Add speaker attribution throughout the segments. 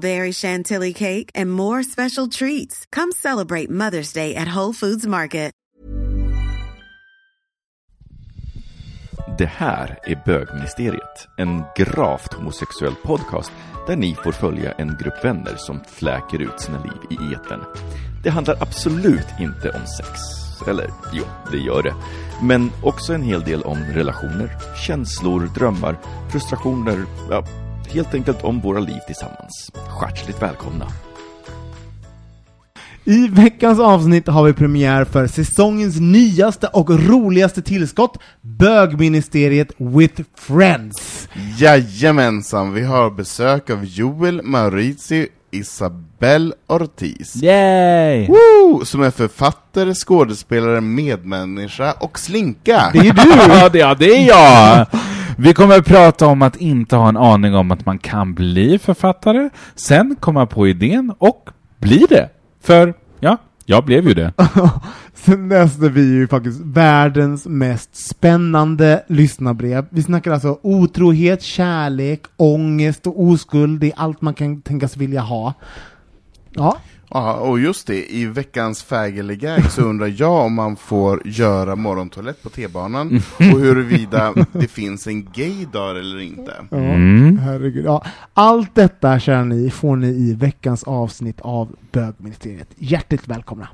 Speaker 1: berry chantilly cake, and more special treats. Come celebrate Mother's Day at Whole Foods Market.
Speaker 2: Det här är Bögministeriet, en gravt homosexuell podcast där ni får följa en grupp vänner som fläker ut sina liv i etern. Det handlar absolut inte om sex. Eller jo, det gör det. Men också en hel del om relationer, känslor, drömmar, frustrationer, ja, helt enkelt om våra liv tillsammans. Hjärtligt välkomna!
Speaker 3: I veckans avsnitt har vi premiär för säsongens nyaste och roligaste tillskott, Bögministeriet with Friends.
Speaker 4: Jajamensan, vi har besök av Joel Maurizi Isabel Ortiz.
Speaker 5: Yay!
Speaker 4: Woo! Som är författare, skådespelare, medmänniska och slinka.
Speaker 3: Det är du!
Speaker 5: ja, det, ja, det är jag! Vi kommer att prata om att inte ha en aning om att man kan bli författare, sen komma på idén och bli det. För, ja, jag blev ju det.
Speaker 3: Sen läste vi ju faktiskt världens mest spännande lyssnarbrev. Vi snackar alltså otrohet, kärlek, ångest och oskuld. Det är allt man kan tänkas vilja ha. Ja,
Speaker 4: Ja, och just det, i veckans fägeligag så undrar jag om man får göra morgontoalett på T-banan och huruvida det finns en gaydar eller inte.
Speaker 3: ja herregud. Ja. Allt detta, kära ni, får ni i veckans avsnitt av Bögministeriet. Hjärtligt välkomna!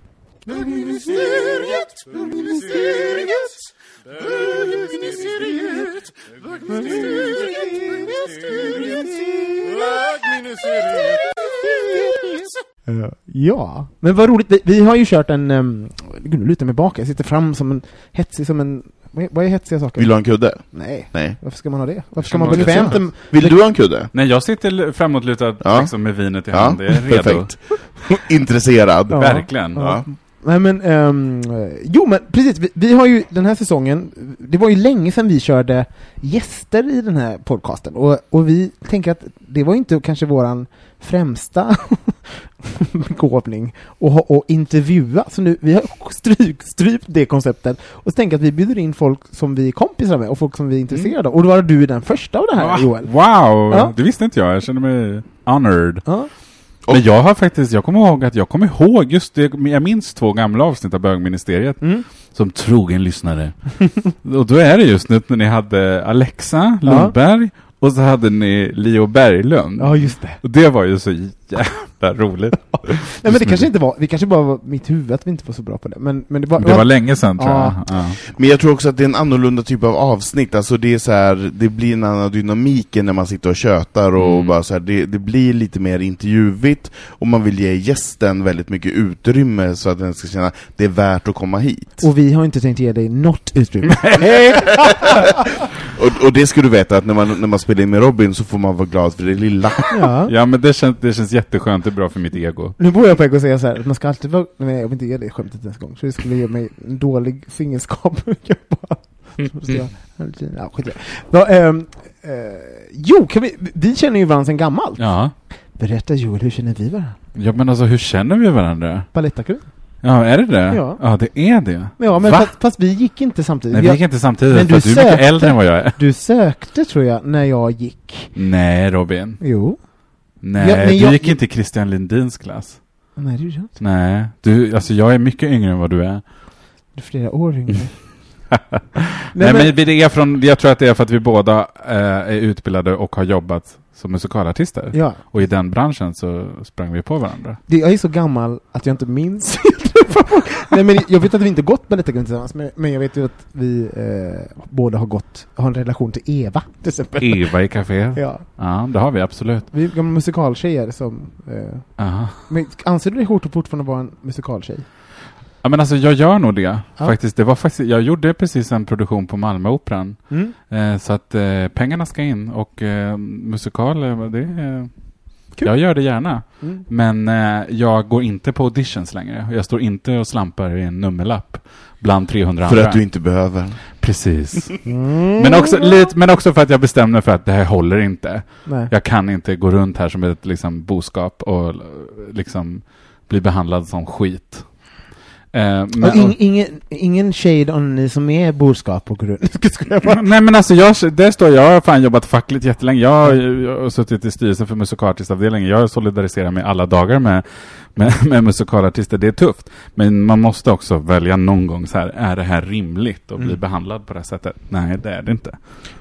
Speaker 3: Eh, ja, men vad roligt. Vi, har ju kört en... Um, gud, nu lutar jag mig bak. Jag sitter fram som en... Hetsig som en... Vad är, hetsiga saker?
Speaker 4: Vill du ha en kudde?
Speaker 3: Nej.
Speaker 4: Nej.
Speaker 3: Varför ska man ha det? Varför ska man bekvämt...
Speaker 4: Vill du ha en kudde?
Speaker 5: Nej, jag sitter framåtlutad
Speaker 4: Ja.
Speaker 5: liksom, med vinet i
Speaker 4: Ja,
Speaker 5: hand. Det är redo.
Speaker 4: perfekt. Intresserad.
Speaker 3: Ja.
Speaker 5: Verkligen.
Speaker 3: Ja. Nej men, ehm, jo men precis, vi, vi har ju den här säsongen, det var ju länge sedan vi körde gäster i den här podcasten och, och vi tänker att det var ju inte kanske våran främsta begåvning ha- att intervjua, så nu, vi har strypt det konceptet och så tänker att vi bjuder in folk som vi är kompisar med och folk som vi är intresserade av, och då var du den första av det här
Speaker 5: Va?
Speaker 3: Joel.
Speaker 5: Wow!
Speaker 3: Ja.
Speaker 5: Det visste inte jag. Jag känner mig honored.
Speaker 3: Ja.
Speaker 4: Och-
Speaker 5: Men jag har faktiskt, jag kommer ihåg att jag kommer ihåg just det, jag minns två gamla avsnitt av Bögministeriet
Speaker 3: Mm.
Speaker 5: som trogen lyssnare. och då är det just nu när ni hade Alexa
Speaker 3: Ja.
Speaker 5: Lundberg och så hade ni Leo Berglund.
Speaker 3: ja, just det.
Speaker 5: Och det var ju så jävla roligt.
Speaker 3: Nej men det kanske inte var, det kanske bara var mitt huvud att vi inte var så bra på det, men, men det var...
Speaker 5: Det var länge sedan tror
Speaker 3: Ja.
Speaker 5: jag. Ja.
Speaker 4: Men jag tror också att det är en annorlunda typ av avsnitt, alltså det är så här, det blir en annan dynamik än när man sitter och tjötar och
Speaker 5: Mm.
Speaker 4: bara så här, det, det blir lite mer intervjuvigt och man vill ge gästen väldigt mycket utrymme så att den ska känna det är värt att komma hit.
Speaker 3: Och vi har inte tänkt ge dig något utrymme.
Speaker 4: Och, och det ska du veta att när man, när man spelar in med Robin så får man vara glad för det lilla.
Speaker 3: ja.
Speaker 5: ja, men det känns, det känns jätteskönt. Är bra för mitt ego.
Speaker 3: Nu bor jag på att säga så här, att man ska alltid vara... Nej, jag vill inte ge dig skämtet ens gång, så det skulle ge mig en dålig fingerskap. jag bara... så jag- Ja, skit det. Ja, ehm, eh, jo, kan vi, vi känner ju varandra sedan gammalt.
Speaker 5: Ja.
Speaker 3: Berätta Joel, hur känner vi varandra?
Speaker 5: Ja, men alltså hur känner vi varandra?
Speaker 3: Balettakung?
Speaker 5: Ja, är det det?
Speaker 3: Ja.
Speaker 5: Ja, det är det.
Speaker 3: Ja, men fast, fast vi gick inte samtidigt.
Speaker 5: Nej, vi gick inte samtidigt,
Speaker 3: Men
Speaker 5: för
Speaker 3: du
Speaker 5: att du är mycket äldre än vad jag är.
Speaker 3: Du sökte, tror jag, när jag gick.
Speaker 5: Nej, Robin.
Speaker 3: Jo.
Speaker 5: Nej,
Speaker 3: Ja, men
Speaker 5: du
Speaker 3: jag-
Speaker 5: gick inte i Christian Lindins klass.
Speaker 3: Nej, det gjorde jag inte.
Speaker 5: Nej, du, alltså jag är mycket yngre än vad du är.
Speaker 3: Du är flera år yngre.
Speaker 5: Nej, men, det är från, jag tror att det är för att vi båda eh, är utbildade och har jobbat som musikalartister.
Speaker 3: Ja,
Speaker 5: Och i den branschen så sprang vi på varandra.
Speaker 3: det, jag är så gammal att jag inte minns. Nej men jag vet att vi inte gått Balettakungen tillsammans, men, men jag vet ju att vi eh, båda har gått, har en relation till Eva till exempel.
Speaker 5: Eva i café.
Speaker 3: Ja.
Speaker 5: Ja, det har vi absolut.
Speaker 3: Vi är gamla musikaltjejer som... Eh,
Speaker 5: Aha.
Speaker 3: men anser du dig hårt fortfarande vara en musikaltjej?
Speaker 5: Ja, men alltså jag gör nog det.
Speaker 3: Ja.
Speaker 5: Faktiskt, det var faktiskt, jag gjorde precis en produktion på Malmöoperan.
Speaker 3: Mm.
Speaker 5: Eh, så att eh, pengarna ska in och eh, musikal, eh, det eh,
Speaker 3: Kul.
Speaker 5: Jag gör det gärna.
Speaker 3: Mm.
Speaker 5: Men eh, jag går inte på auditions längre. Jag står inte och slampar i en nummerlapp bland 300
Speaker 4: För
Speaker 5: andra.
Speaker 4: att du inte behöver.
Speaker 5: Precis.
Speaker 3: Mm.
Speaker 5: Men också, lite, men också för att jag bestämde mig för att det här håller inte.
Speaker 3: Nej.
Speaker 5: Jag kan inte gå runt här som ett liksom, boskap och liksom bli behandlad som skit. Eh, men,
Speaker 3: ing, ingen, ingen shade om ni som är boskap och.
Speaker 5: Nej men alltså, jag, där står jag, jag har fan jobbat fackligt jättelänge. Jag, har- jag har suttit i styrelsen för musikalartistavdelningen. Jag solidariserar mig alla dagar med, med, med musikalartister. Det är tufft. Men man måste också välja någon gång så här, är det här rimligt att bli
Speaker 3: Mm.
Speaker 5: behandlad på det här sättet? Nej, det är det inte.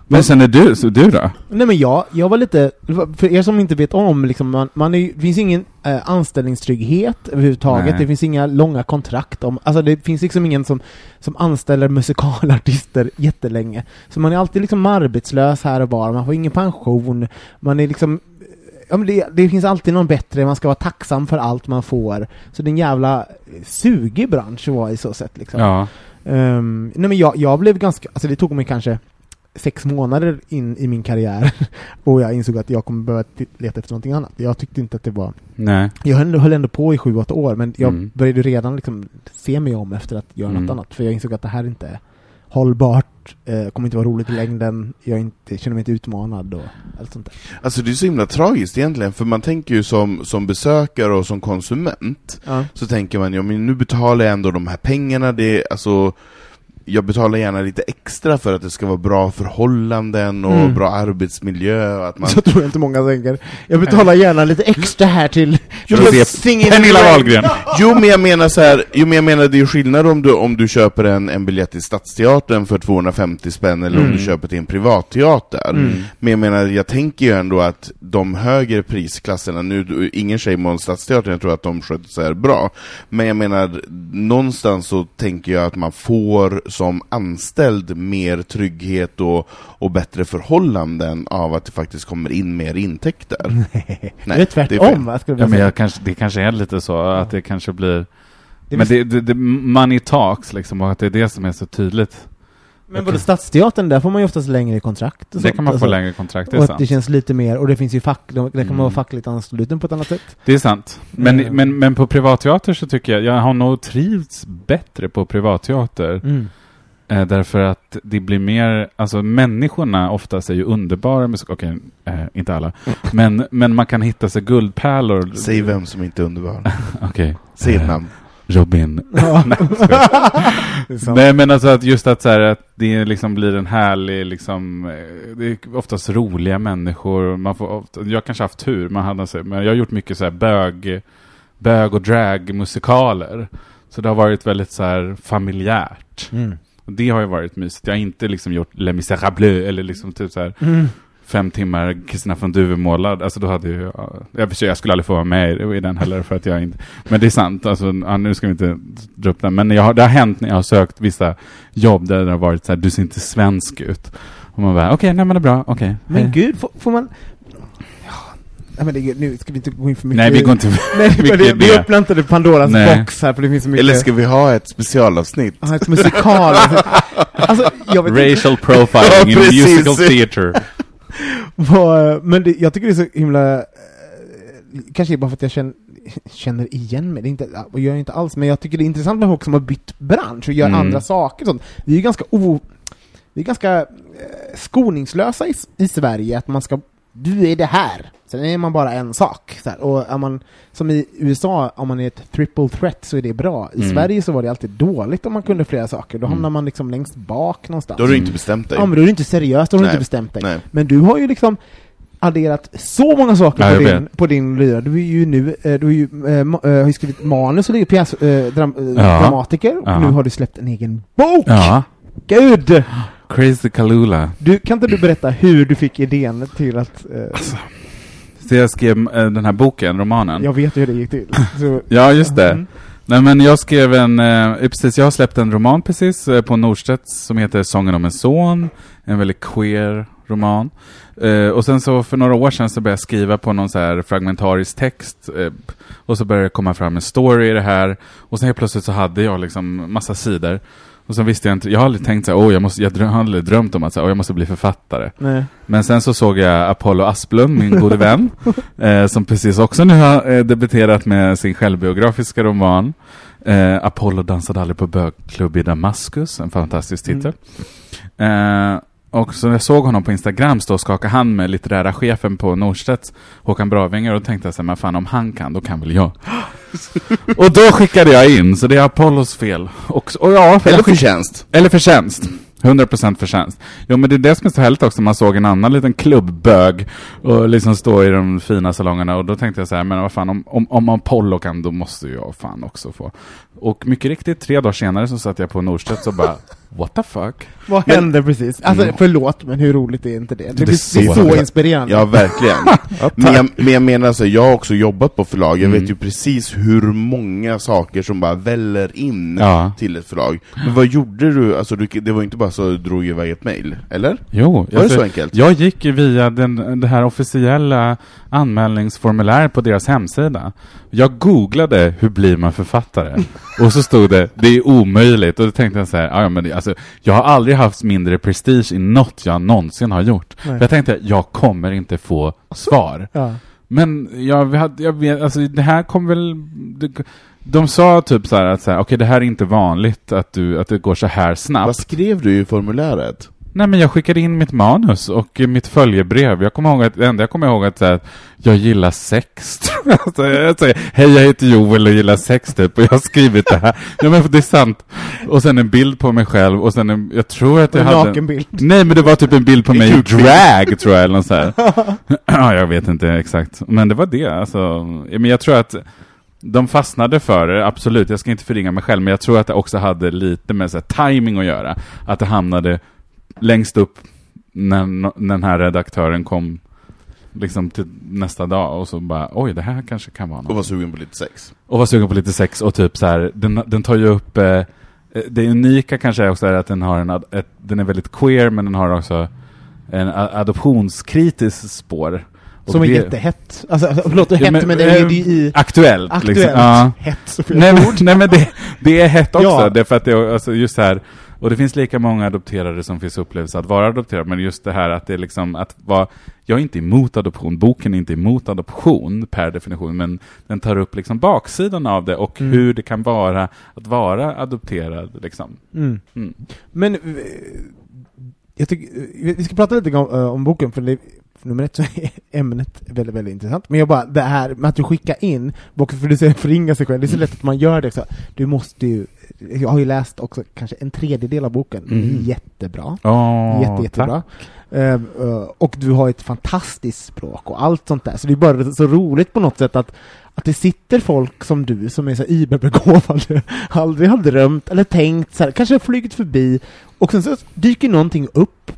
Speaker 5: Men sen är du, så du då?
Speaker 3: Nej men jag, jag var lite, för er som inte vet om, liksom, man, man är, det finns ingen eh, anställningstrygghet överhuvudtaget,
Speaker 5: Nej.
Speaker 3: det finns inga långa kontrakt om, alltså det finns liksom ingen som, som anställer musikalartister jättelänge. Så man är alltid liksom arbetslös här och var, man får ingen pension, man är liksom Ja, men det, det finns alltid någon bättre, man ska vara tacksam för allt man får. Så det är en jävla sugig bransch att vara i så sätt liksom.
Speaker 5: Ja.
Speaker 3: Ehm, nej men jag, jag blev ganska, alltså det tog mig kanske sex månader in i min karriär och jag insåg att jag kommer behöva leta efter någonting annat. Jag tyckte inte att det var,
Speaker 5: Nej.
Speaker 3: jag höll, höll ändå på i sju, åtta år men jag
Speaker 5: Mm.
Speaker 3: började redan liksom se mig om efter att göra
Speaker 5: Mm.
Speaker 3: något annat för jag insåg att det här inte är hållbart, eh, kommer inte vara roligt i längden, jag inte, känner mig inte utmanad och allt sånt där.
Speaker 4: Alltså det är så himla tragiskt egentligen, för man tänker ju som, som besökare och som konsument,
Speaker 3: Ja.
Speaker 4: så tänker man ja men nu betalar jag ändå de här pengarna, det är, alltså jag betalar gärna lite extra för att det ska vara bra förhållanden och
Speaker 3: Mm.
Speaker 4: bra arbetsmiljö att man...
Speaker 3: Så tror jag inte många tänker. Jag betalar gärna lite extra här till
Speaker 5: Pernilla. Wahlgren.
Speaker 4: Jo men jag menar så här, jo men jag menar det är skillnad om du, om du köper en, en biljett till Stadsteatern för 250 spänn eller om
Speaker 3: Mm.
Speaker 4: du köper till en privatteater.
Speaker 3: Mm.
Speaker 4: Men jag menar, jag tänker ju ändå att de högre prisklasserna, nu, ingen shame on Stadsteatern, jag tror att de sköter sig bra, men jag menar, någonstans så tänker jag att man får som anställd mer trygghet och, och bättre förhållanden av att det faktiskt kommer in mer intäkter.
Speaker 3: Nej,
Speaker 4: Nej,
Speaker 3: det är tvärtom. skulle jag
Speaker 5: Ja, men jag kanske, det kanske är lite så att det kanske blir...
Speaker 3: Det är
Speaker 5: men det, det, det, money talks liksom, och att det är det som är så tydligt.
Speaker 3: Men både Stadsteatern, där får man ju oftast längre kontrakt. och
Speaker 5: Det
Speaker 3: sånt,
Speaker 5: kan man få
Speaker 3: alltså.
Speaker 5: längre kontrakt, det är
Speaker 3: Och att det
Speaker 5: sant.
Speaker 3: känns lite mer, och det finns ju fack, där kan man
Speaker 5: Mm.
Speaker 3: vara fackligt ansluten på ett annat sätt.
Speaker 5: Det är sant. Men,
Speaker 3: Mm.
Speaker 5: men, men på privatteater så tycker jag, jag har nog trivts bättre på privatteater.
Speaker 3: Mm.
Speaker 5: Eh, därför att det blir mer, alltså människorna oftast är ju underbara musik, okej, eh, inte alla. Men, men man kan hitta sig guldpärlor.
Speaker 4: Säg vem som inte är underbar.
Speaker 5: Okej.
Speaker 4: Säg ett
Speaker 5: Eh,
Speaker 4: namn.
Speaker 5: Robin. Nej. Nej men alltså att just att, så här, att det liksom blir en härlig, liksom, eh, det är oftast roliga människor, man får ofta, jag kanske haft tur, man hade, så- men jag har gjort mycket så här bög, bög och dragmusikaler. Så det har varit väldigt så här familjärt.
Speaker 3: Mm.
Speaker 5: Det har ju varit mysigt. Jag har inte liksom gjort Les Misérables eller liksom typ så här
Speaker 3: Mm.
Speaker 5: fem timmar Kristina från Duvemålad. Alltså då hade ju, ja, jag, jag skulle aldrig få vara med i, i den heller för att jag inte, men det är sant, alltså, ja, nu ska vi inte dra upp den, men jag har, det har hänt när jag har sökt vissa jobb där det har varit så här, du ser inte svensk ut. Och man bara, okej, nej men det är bra, okej.
Speaker 3: Men
Speaker 5: hej.
Speaker 3: gud, får, får man... Men det, nu ska vi inte gå in för mycket.
Speaker 5: Nej, vi går inte...
Speaker 3: Nej,
Speaker 5: mycket
Speaker 3: det, vi öppnar inte det Pandoras
Speaker 5: Nej.
Speaker 3: box här, för det finns så mycket...
Speaker 4: Eller ska vi ha ett specialavsnitt?
Speaker 3: Ja, ett musikal. alltså, jag vet inte
Speaker 5: Racial profiling in musical theater.
Speaker 3: Men det, jag tycker det är så himla... eh, Kanske bara för att jag känner, känner igen mig, det är inte, och jag är inte alls, men jag tycker det är intressant med folk som har bytt bransch och gör
Speaker 5: Mm.
Speaker 3: andra saker. och Sånt. Vi är ju ganska o... Vi är ganska eh, skoningslösa i, i Sverige, att man ska... Du är det här! Sen är man bara en sak. Så här. Och är man, som i USA, om man är ett triple threat så är det bra. I
Speaker 5: Mm.
Speaker 3: Sverige så var det alltid dåligt om man kunde flera saker. Då
Speaker 5: Mm.
Speaker 3: hamnar man liksom längst bak någonstans.
Speaker 4: Då har du inte bestämt dig.
Speaker 3: Ja, men då är du inte seriös, då har du
Speaker 4: Nej.
Speaker 3: inte bestämt dig.
Speaker 4: Nej.
Speaker 3: Men du har ju liksom adderat så många saker
Speaker 5: Ja,
Speaker 3: på, din,
Speaker 5: vet.
Speaker 3: på din lyra. Du är ju nu, eh, du är ju, eh, har skrivit manus och pjäs, eh, dram,
Speaker 5: Ja.
Speaker 3: dramatiker, och
Speaker 5: Ja.
Speaker 3: nu har du släppt en egen bok!
Speaker 5: Ja.
Speaker 3: Gud!
Speaker 5: Crazy Kalula.
Speaker 3: Du, kan inte du berätta hur du fick idén till att... Eh,
Speaker 5: Alltså, Så jag skrev eh, den här boken, romanen.
Speaker 3: jag vet ju hur det gick till. Så,
Speaker 5: Ja, just det.
Speaker 3: Mm.
Speaker 5: Nej men jag skrev en, eh, precis, jag har släppt en roman precis eh, på Norstedts som heter Sången om en son. En väldigt queer roman. Eh, och sen så för några år sedan så började jag skriva på någon så här fragmentarisk text. Eh, och så började det komma fram en story i det här. Och sen helt plötsligt så hade jag liksom massa sidor. Och sen visste jag inte, jag har aldrig tänkt så här, oh, jag, måste, jag dröm, har aldrig drömt om att så här, oh, jag måste bli författare.
Speaker 3: Nej.
Speaker 5: Men sen så såg jag Apollo Asplund, min gode vän, eh, som precis också nu har eh, debuterat med sin självbiografiska roman. Eh, Apollo dansade aldrig på bögklubb i Damaskus, en fantastisk titel. Eh, och så jag såg honom på Instagram stå och skaka hand med litterära chefen på Norstedts, Håkan Bravinger, och tänkte jag så här, men fan om han kan, då kan väl jag. och då skickade jag in, så det är Apollos fel. Och, och ja,
Speaker 4: Eller förtjänst.
Speaker 5: eller förtjänst. 100% förtjänst. Jo men det är det som är så härligt också, man såg en annan liten klubbbög och liksom stå i de fina salongerna och då tänkte jag så här, men vad fan om, om, om Apollo kan då måste jag fan också få. Och mycket riktigt, tre dagar senare så satt jag på Norstedts och bara, what the fuck?
Speaker 3: Vad
Speaker 4: Men-
Speaker 3: hände precis? Alltså,
Speaker 5: Mm.
Speaker 3: förlåt, men hur roligt är inte det? Det,
Speaker 5: Det är
Speaker 3: blir så,
Speaker 5: så-
Speaker 3: inspirerande.
Speaker 4: Ja, verkligen. men, jag, men jag menar så, här, jag har också jobbat på förlag, jag vet ju precis hur många saker som bara väller in
Speaker 5: Ja.
Speaker 4: till ett förlag. Men vad gjorde du? Alltså, du, det var ju inte bara så att du drog iväg ett mail, eller?
Speaker 5: Jo,
Speaker 4: Var det
Speaker 5: alltså,
Speaker 4: så enkelt?
Speaker 5: Jag gick via den, det här officiella anmälningsformuläret på deras hemsida. Jag googlade hur blir man författare? och så stod det, det är omöjligt. Och då tänkte jag så här, "Ja, men det, alltså, jag har aldrig haft mindre prestige i något jag någonsin har gjort.
Speaker 3: Nej.
Speaker 5: Jag tänkte, jag kommer inte få svar.
Speaker 3: Ja.
Speaker 5: Men jag, hade, jag vet, alltså det här kom väl... Det, de sa typ så här att så här, okej det här är inte vanligt att, du, att det går så här snabbt.
Speaker 4: Vad skrev du i formuläret?
Speaker 5: Nej men jag skickade in mitt manus och mitt följebrev. Jag kommer ihåg att, det enda jag kommer ihåg att, här, jag gillar sex. alltså, jag säger, hej jag heter Joel och gillar sex typ och jag har skrivit det här. Ja men det är sant. Och sen en bild på mig själv och sen en, jag tror att jag
Speaker 3: En
Speaker 5: hade...
Speaker 3: nakenbild.
Speaker 5: Nej men det var typ en bild på mig i drag tror jag eller något så här. ja, jag vet inte exakt. Men det var det alltså. Men jag tror att de fastnade för det, absolut. Jag ska inte förringa mig själv, men jag tror att det också hade lite med så här, timing att göra. Att det hamnade längst upp när, den här redaktören kom liksom till nästa dag och så bara oj, det här kanske kan vara
Speaker 4: Och
Speaker 5: något.
Speaker 4: var sugen på lite sex?
Speaker 5: Och var sugen på lite sex och typ så här, den, den tar ju upp eh, eh, det unika kanske är också är att den har en, ett, den är väldigt queer men den har också en adoptionskritisk spår. Och
Speaker 3: Som är
Speaker 5: det-
Speaker 3: jättehett. Alltså, alltså, förlåt,
Speaker 5: Ja,
Speaker 3: hett,
Speaker 5: men,
Speaker 3: men, det är ju
Speaker 5: eh,
Speaker 3: i
Speaker 5: Aktuellt.
Speaker 3: aktuellt
Speaker 5: Liksom. Ja.
Speaker 3: hett. Så
Speaker 5: Nej, men, nej men det, det är hett också,
Speaker 3: Ja.
Speaker 5: det är för att det är alltså just så här, och det finns lika många adopterade som finns upplevelse att vara adopterad, men just det här att det är liksom att vara, jag är inte emot adoption, boken är inte emot adoption per definition, men den tar upp liksom baksidan av det och
Speaker 3: Mm.
Speaker 5: hur det kan vara att vara adopterad liksom.
Speaker 3: Mm.
Speaker 5: Mm.
Speaker 3: Men eh, jag tycker, eh, vi ska prata lite om, eh, om boken, för, det, nummer ett så är ämnet väldigt, väldigt intressant. Men jag bara, det här med att du skickar in för du säger förringa sig själv, det är så lätt att man gör det också. Du måste ju, jag har ju läst också kanske en tredjedel av boken,
Speaker 5: Mm.
Speaker 3: jättebra.
Speaker 5: Åh,
Speaker 3: Jätte, jättebra. Eh, eh, och du har ett fantastiskt språk och allt sånt där. Så det är bara så roligt på något sätt att, att det sitter folk som du som är så überbegåvade, aldrig har drömt eller tänkt så här, kanske har flugit förbi och sen så dyker någonting upp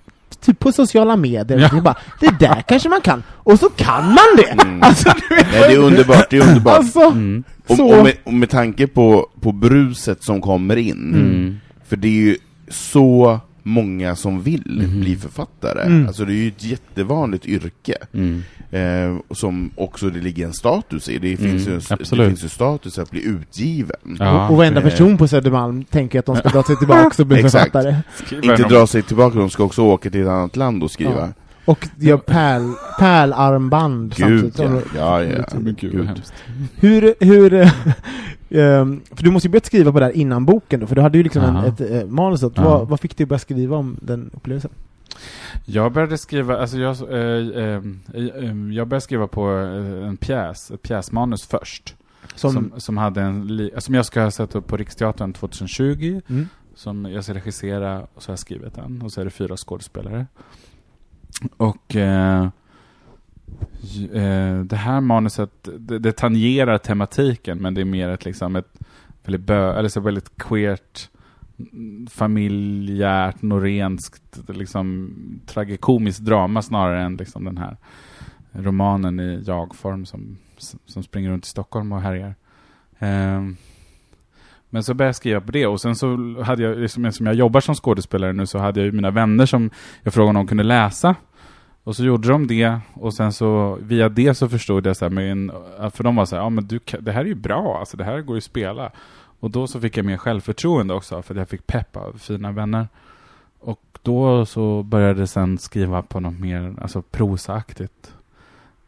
Speaker 3: typ på sociala medier
Speaker 5: Ja.
Speaker 3: och det är bara, det där kanske man kan, och så kan man det!
Speaker 4: Mm.
Speaker 3: Alltså, du vet,
Speaker 4: Nej, det är underbart, det är underbart.
Speaker 3: Alltså,
Speaker 5: Mm.
Speaker 4: Och, och, med, och med tanke på, på bruset som kommer in,
Speaker 5: Mm.
Speaker 4: för det är ju så många som vill
Speaker 5: Mhm.
Speaker 4: bli författare.
Speaker 3: Mm.
Speaker 4: Alltså det är ju ett jättevanligt yrke,
Speaker 5: Mm.
Speaker 4: eh, och som också det ligger en status i. Det finns,
Speaker 5: Mm,
Speaker 4: ju, det
Speaker 5: absolut.
Speaker 4: finns ju status att bli utgiven.
Speaker 5: Ja.
Speaker 3: och, och varenda
Speaker 4: Eh.
Speaker 3: person på Södermalm tänker att de ska dra sig tillbaka och bli
Speaker 4: Exakt.
Speaker 3: författare.
Speaker 4: Inte dra sig tillbaka, de ska också åka till ett annat land och skriva.
Speaker 3: Och gör pärl, pärlarmband
Speaker 4: Gud
Speaker 3: samtidigt.
Speaker 4: ja. ja, ja.
Speaker 5: Gud.
Speaker 3: Hur, hur, ehm, för du måste ju börjat skriva på det här innan boken då, för du hade ju liksom en, ett eh, manus. då. Vad, vad fick att börja skriva om den upplevelsen?
Speaker 5: Jag började skriva, alltså jag, eh, eh, jag började skriva på eh, en pjäs, ett pjäsmanus först.
Speaker 3: Som,
Speaker 5: Som, som, hade en, som jag ska sätta upp på Riksteatern 2020.
Speaker 3: mm,
Speaker 5: Som jag ska regissera och så har jag skrivit den. Och så är det fyra skådespelare. Och eh, Eh, det här manuset, det, det tangerar tematiken men det är mer ett liksom ett väldigt, bö, eller så väldigt queert familjärt, norenskt, liksom tragikomiskt drama snarare än liksom den här romanen i jag-form som, som springer runt i Stockholm och härjar. Ehm, Men så började jag skriva på det och sen så hade jag, liksom, eftersom jag jobbar som skådespelare nu, så hade jag ju mina vänner som jag frågade om de kunde läsa. Och så gjorde de det och sen så via det så förstod jag så här, men, för de var så här, ja men du, det här är ju bra, alltså det här går ju att spela. Och då så fick jag mer självförtroende också, för jag fick pepp av fina vänner. Och då så började jag sen skriva på något mer, alltså prosaaktigt.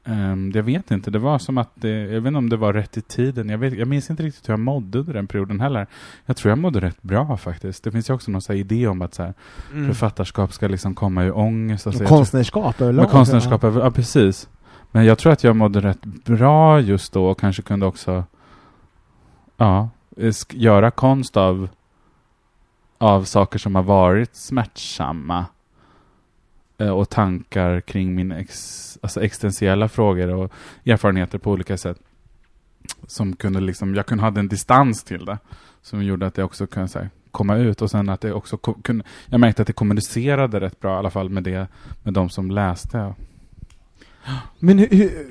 Speaker 5: Um, jag vet inte, det var som att det, jag vet inte om det var rätt i tiden. Jag, vet, jag minns inte riktigt hur jag mådde under den perioden heller. Jag tror jag mådde rätt bra faktiskt. Det finns ju också någon så idé om att så här,
Speaker 3: Mm.
Speaker 5: författarskap ska liksom komma ur ångest. Alltså,
Speaker 3: Och
Speaker 5: jag tror-
Speaker 3: konstnärskap överlag.
Speaker 5: konstnärskap, över- ja precis. Men jag tror att jag mådde rätt bra just då och kanske kunde också ja, göra konst av, av saker som har varit smärtsamma. Eh, Och tankar kring min ex, alltså existentiella frågor och erfarenheter på olika sätt. Som kunde liksom, jag kunde ha en distans till det. Som gjorde att jag också kunde här, komma ut och sen att det också kunde, jag märkte att det kommunicerade rätt bra i alla fall med det, med de som läste.
Speaker 3: Men hur, hur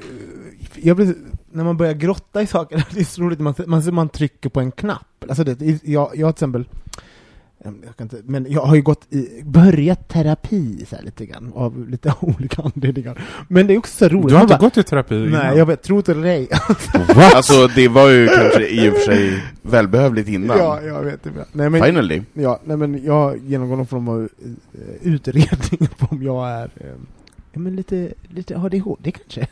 Speaker 3: jag blir, när man börjar grotta i saker, det är så roligt, man, man, man trycker på en knapp. Alltså det, jag, jag till exempel, jag kan inte, men jag har ju gått i, börjat terapi så här lite grann, av lite olika anledningar. Men det är också så roligt.
Speaker 5: Du har inte
Speaker 3: bara,
Speaker 5: gått i terapi
Speaker 3: Nej,
Speaker 5: innan?
Speaker 3: jag vet, tro det eller ej.
Speaker 4: Alltså det var ju kanske i och för sig välbehövligt innan.
Speaker 3: ja, jag vet. Nej, men,
Speaker 4: Finally.
Speaker 3: ja, nej, men jag genomgår någon form av eh, utredning på om jag är eh, Ja men lite, lite ADHD kanske?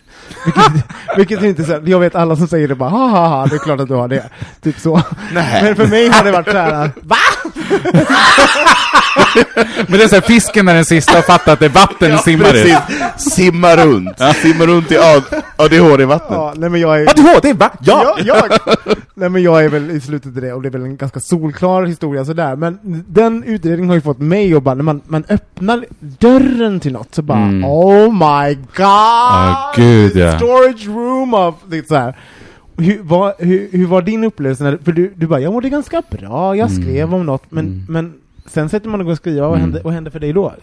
Speaker 3: Vilket, vilket inte så, jag vet alla som säger det bara ha ha ha, det är klart att du har det. Typ så.
Speaker 4: Nej.
Speaker 3: Men för mig har det varit såhär, va?
Speaker 5: Men det är så här, fisken är den sista och fattar att det är vatten ja, simmar i.
Speaker 4: Precis. Simma runt. Simma runt i AD- ADHD-vattnet.
Speaker 3: Ja, nej men jag är...
Speaker 5: ADHD, va?
Speaker 3: Ja! jag! Nej men jag är väl i slutet av det, och det är väl en ganska solklar historia sådär, men den utredningen har ju fått mig att bara, när man, man öppnar dörren till något så bara
Speaker 5: Mm.
Speaker 3: Oh my god!
Speaker 5: Ah, gud, ja.
Speaker 3: Storage room of... Lite så här. Hur, var, hur, hur var din upplevelse? När, för du, du bara, jag mådde ganska bra, jag
Speaker 5: Mm.
Speaker 3: skrev om något, men,
Speaker 5: Mm.
Speaker 3: men sen sätter man igång och skriva, vad,
Speaker 5: Mm.
Speaker 3: hände, vad hände för dig då?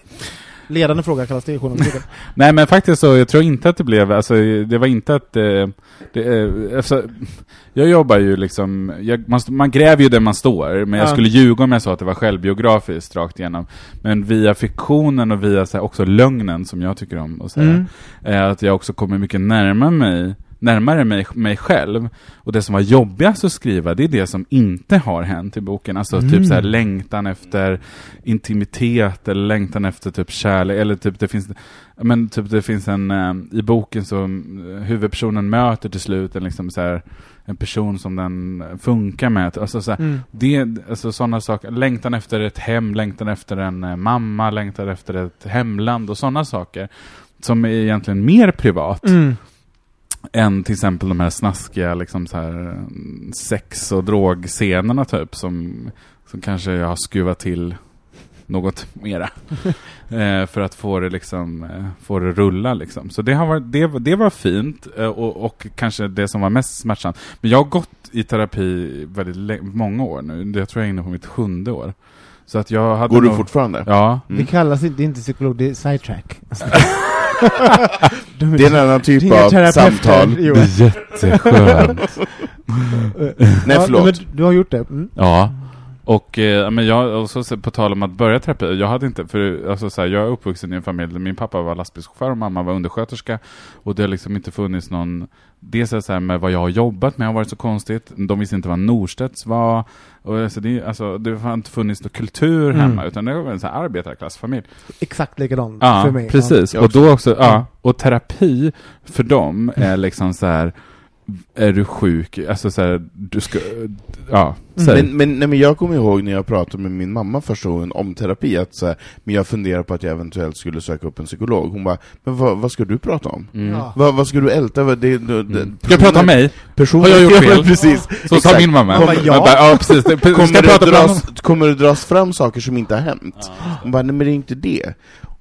Speaker 3: Ledande fråga kallas det i journalistiken.
Speaker 5: Nej men faktiskt så, jag tror inte att det blev, alltså det var inte att eh, det, eh, alltså, jag jobbar ju liksom, jag, man, man gräver ju där man står, men jag
Speaker 3: Ja.
Speaker 5: skulle ljuga om jag sa att det var självbiografiskt rakt igenom. Men via fiktionen och via så här, också lögnen som jag tycker om att säga,
Speaker 3: Mm.
Speaker 5: är att jag också kommer mycket närmare mig närmare mig, mig själv. Och det som var jobbigast att skriva, det är det som inte har hänt i boken. Alltså
Speaker 3: Mm.
Speaker 5: typ så här längtan efter intimitet, eller längtan efter typ kärlek, eller typ det finns men typ det finns en, eh, i boken så eh, huvudpersonen möter till slut en liksom så här, en person som den funkar med. Alltså så här,
Speaker 3: Mm.
Speaker 5: det, alltså sådana saker, längtan efter ett hem, längtan efter en eh, mamma, längtan efter ett hemland och sådana saker. Som är egentligen mer privat
Speaker 3: Mm.
Speaker 5: Än till exempel de här snaskiga liksom så här, sex och drogscenerna typ som, som kanske jag har skruvat till något mera. eh, för att få det liksom, eh, få det rulla liksom. Så det, har varit, det, det var fint eh, och, och kanske det som var mest smärtsamt. Men jag har gått i terapi väldigt många år nu. Jag tror jag är inne på mitt sjunde år. Så att jag hade
Speaker 4: Går du
Speaker 5: nog-
Speaker 4: fortfarande?
Speaker 5: Ja.
Speaker 4: Mm.
Speaker 3: Det kallas inte, det inte psykolog, det är sidetrack.
Speaker 4: Det är en annan typ av
Speaker 3: terapeuter,
Speaker 4: samtal.
Speaker 3: jo.
Speaker 5: Jätteskönt.
Speaker 4: Nej,
Speaker 3: Ja,
Speaker 4: förlåt.
Speaker 3: men du har gjort det? Mm.
Speaker 5: Ja. Och, eh, men jag, och så, på tal om att börja terapi, jag hade inte, för alltså, så här, jag är uppvuxen i en familj där min pappa var lastbilschaufför och mamma var undersköterska. Och det har liksom inte funnits någon, dels så här med vad jag har jobbat med har varit så konstigt. De visste inte vad Norstedts var. Och, alltså, det, alltså, det har inte funnits någon kultur
Speaker 3: Mm.
Speaker 5: hemma, utan det var en så här arbetarklassfamilj.
Speaker 3: Exakt likadant
Speaker 5: Ja,
Speaker 3: för mig.
Speaker 5: precis.
Speaker 4: Jag
Speaker 5: och då också,
Speaker 3: Ja.
Speaker 5: ja, och terapi för dem är liksom så här är du sjuk? Alltså så här, du ska, ja, säg.
Speaker 4: Men, men, nej, men jag kommer ihåg när jag pratade med min mamma första gången om terapi, att så här, men jag funderar på att jag eventuellt skulle söka upp en psykolog. Hon bara, men vad, vad ska du prata om?
Speaker 5: Mm.
Speaker 3: Ja.
Speaker 4: Vad, vad ska du älta? Det, det, det,
Speaker 5: Mm. Ska jag prata om mig?
Speaker 4: Personer,
Speaker 5: Har jag gjort
Speaker 4: Ja,
Speaker 5: fel?
Speaker 4: precis.
Speaker 5: Så sa min mamma.
Speaker 3: Man bara, ja.
Speaker 5: Bara, ja precis. Det,
Speaker 4: Kommer det, dras, kommer det dras fram saker som inte har hänt? Hon bara, nej men det är inte det.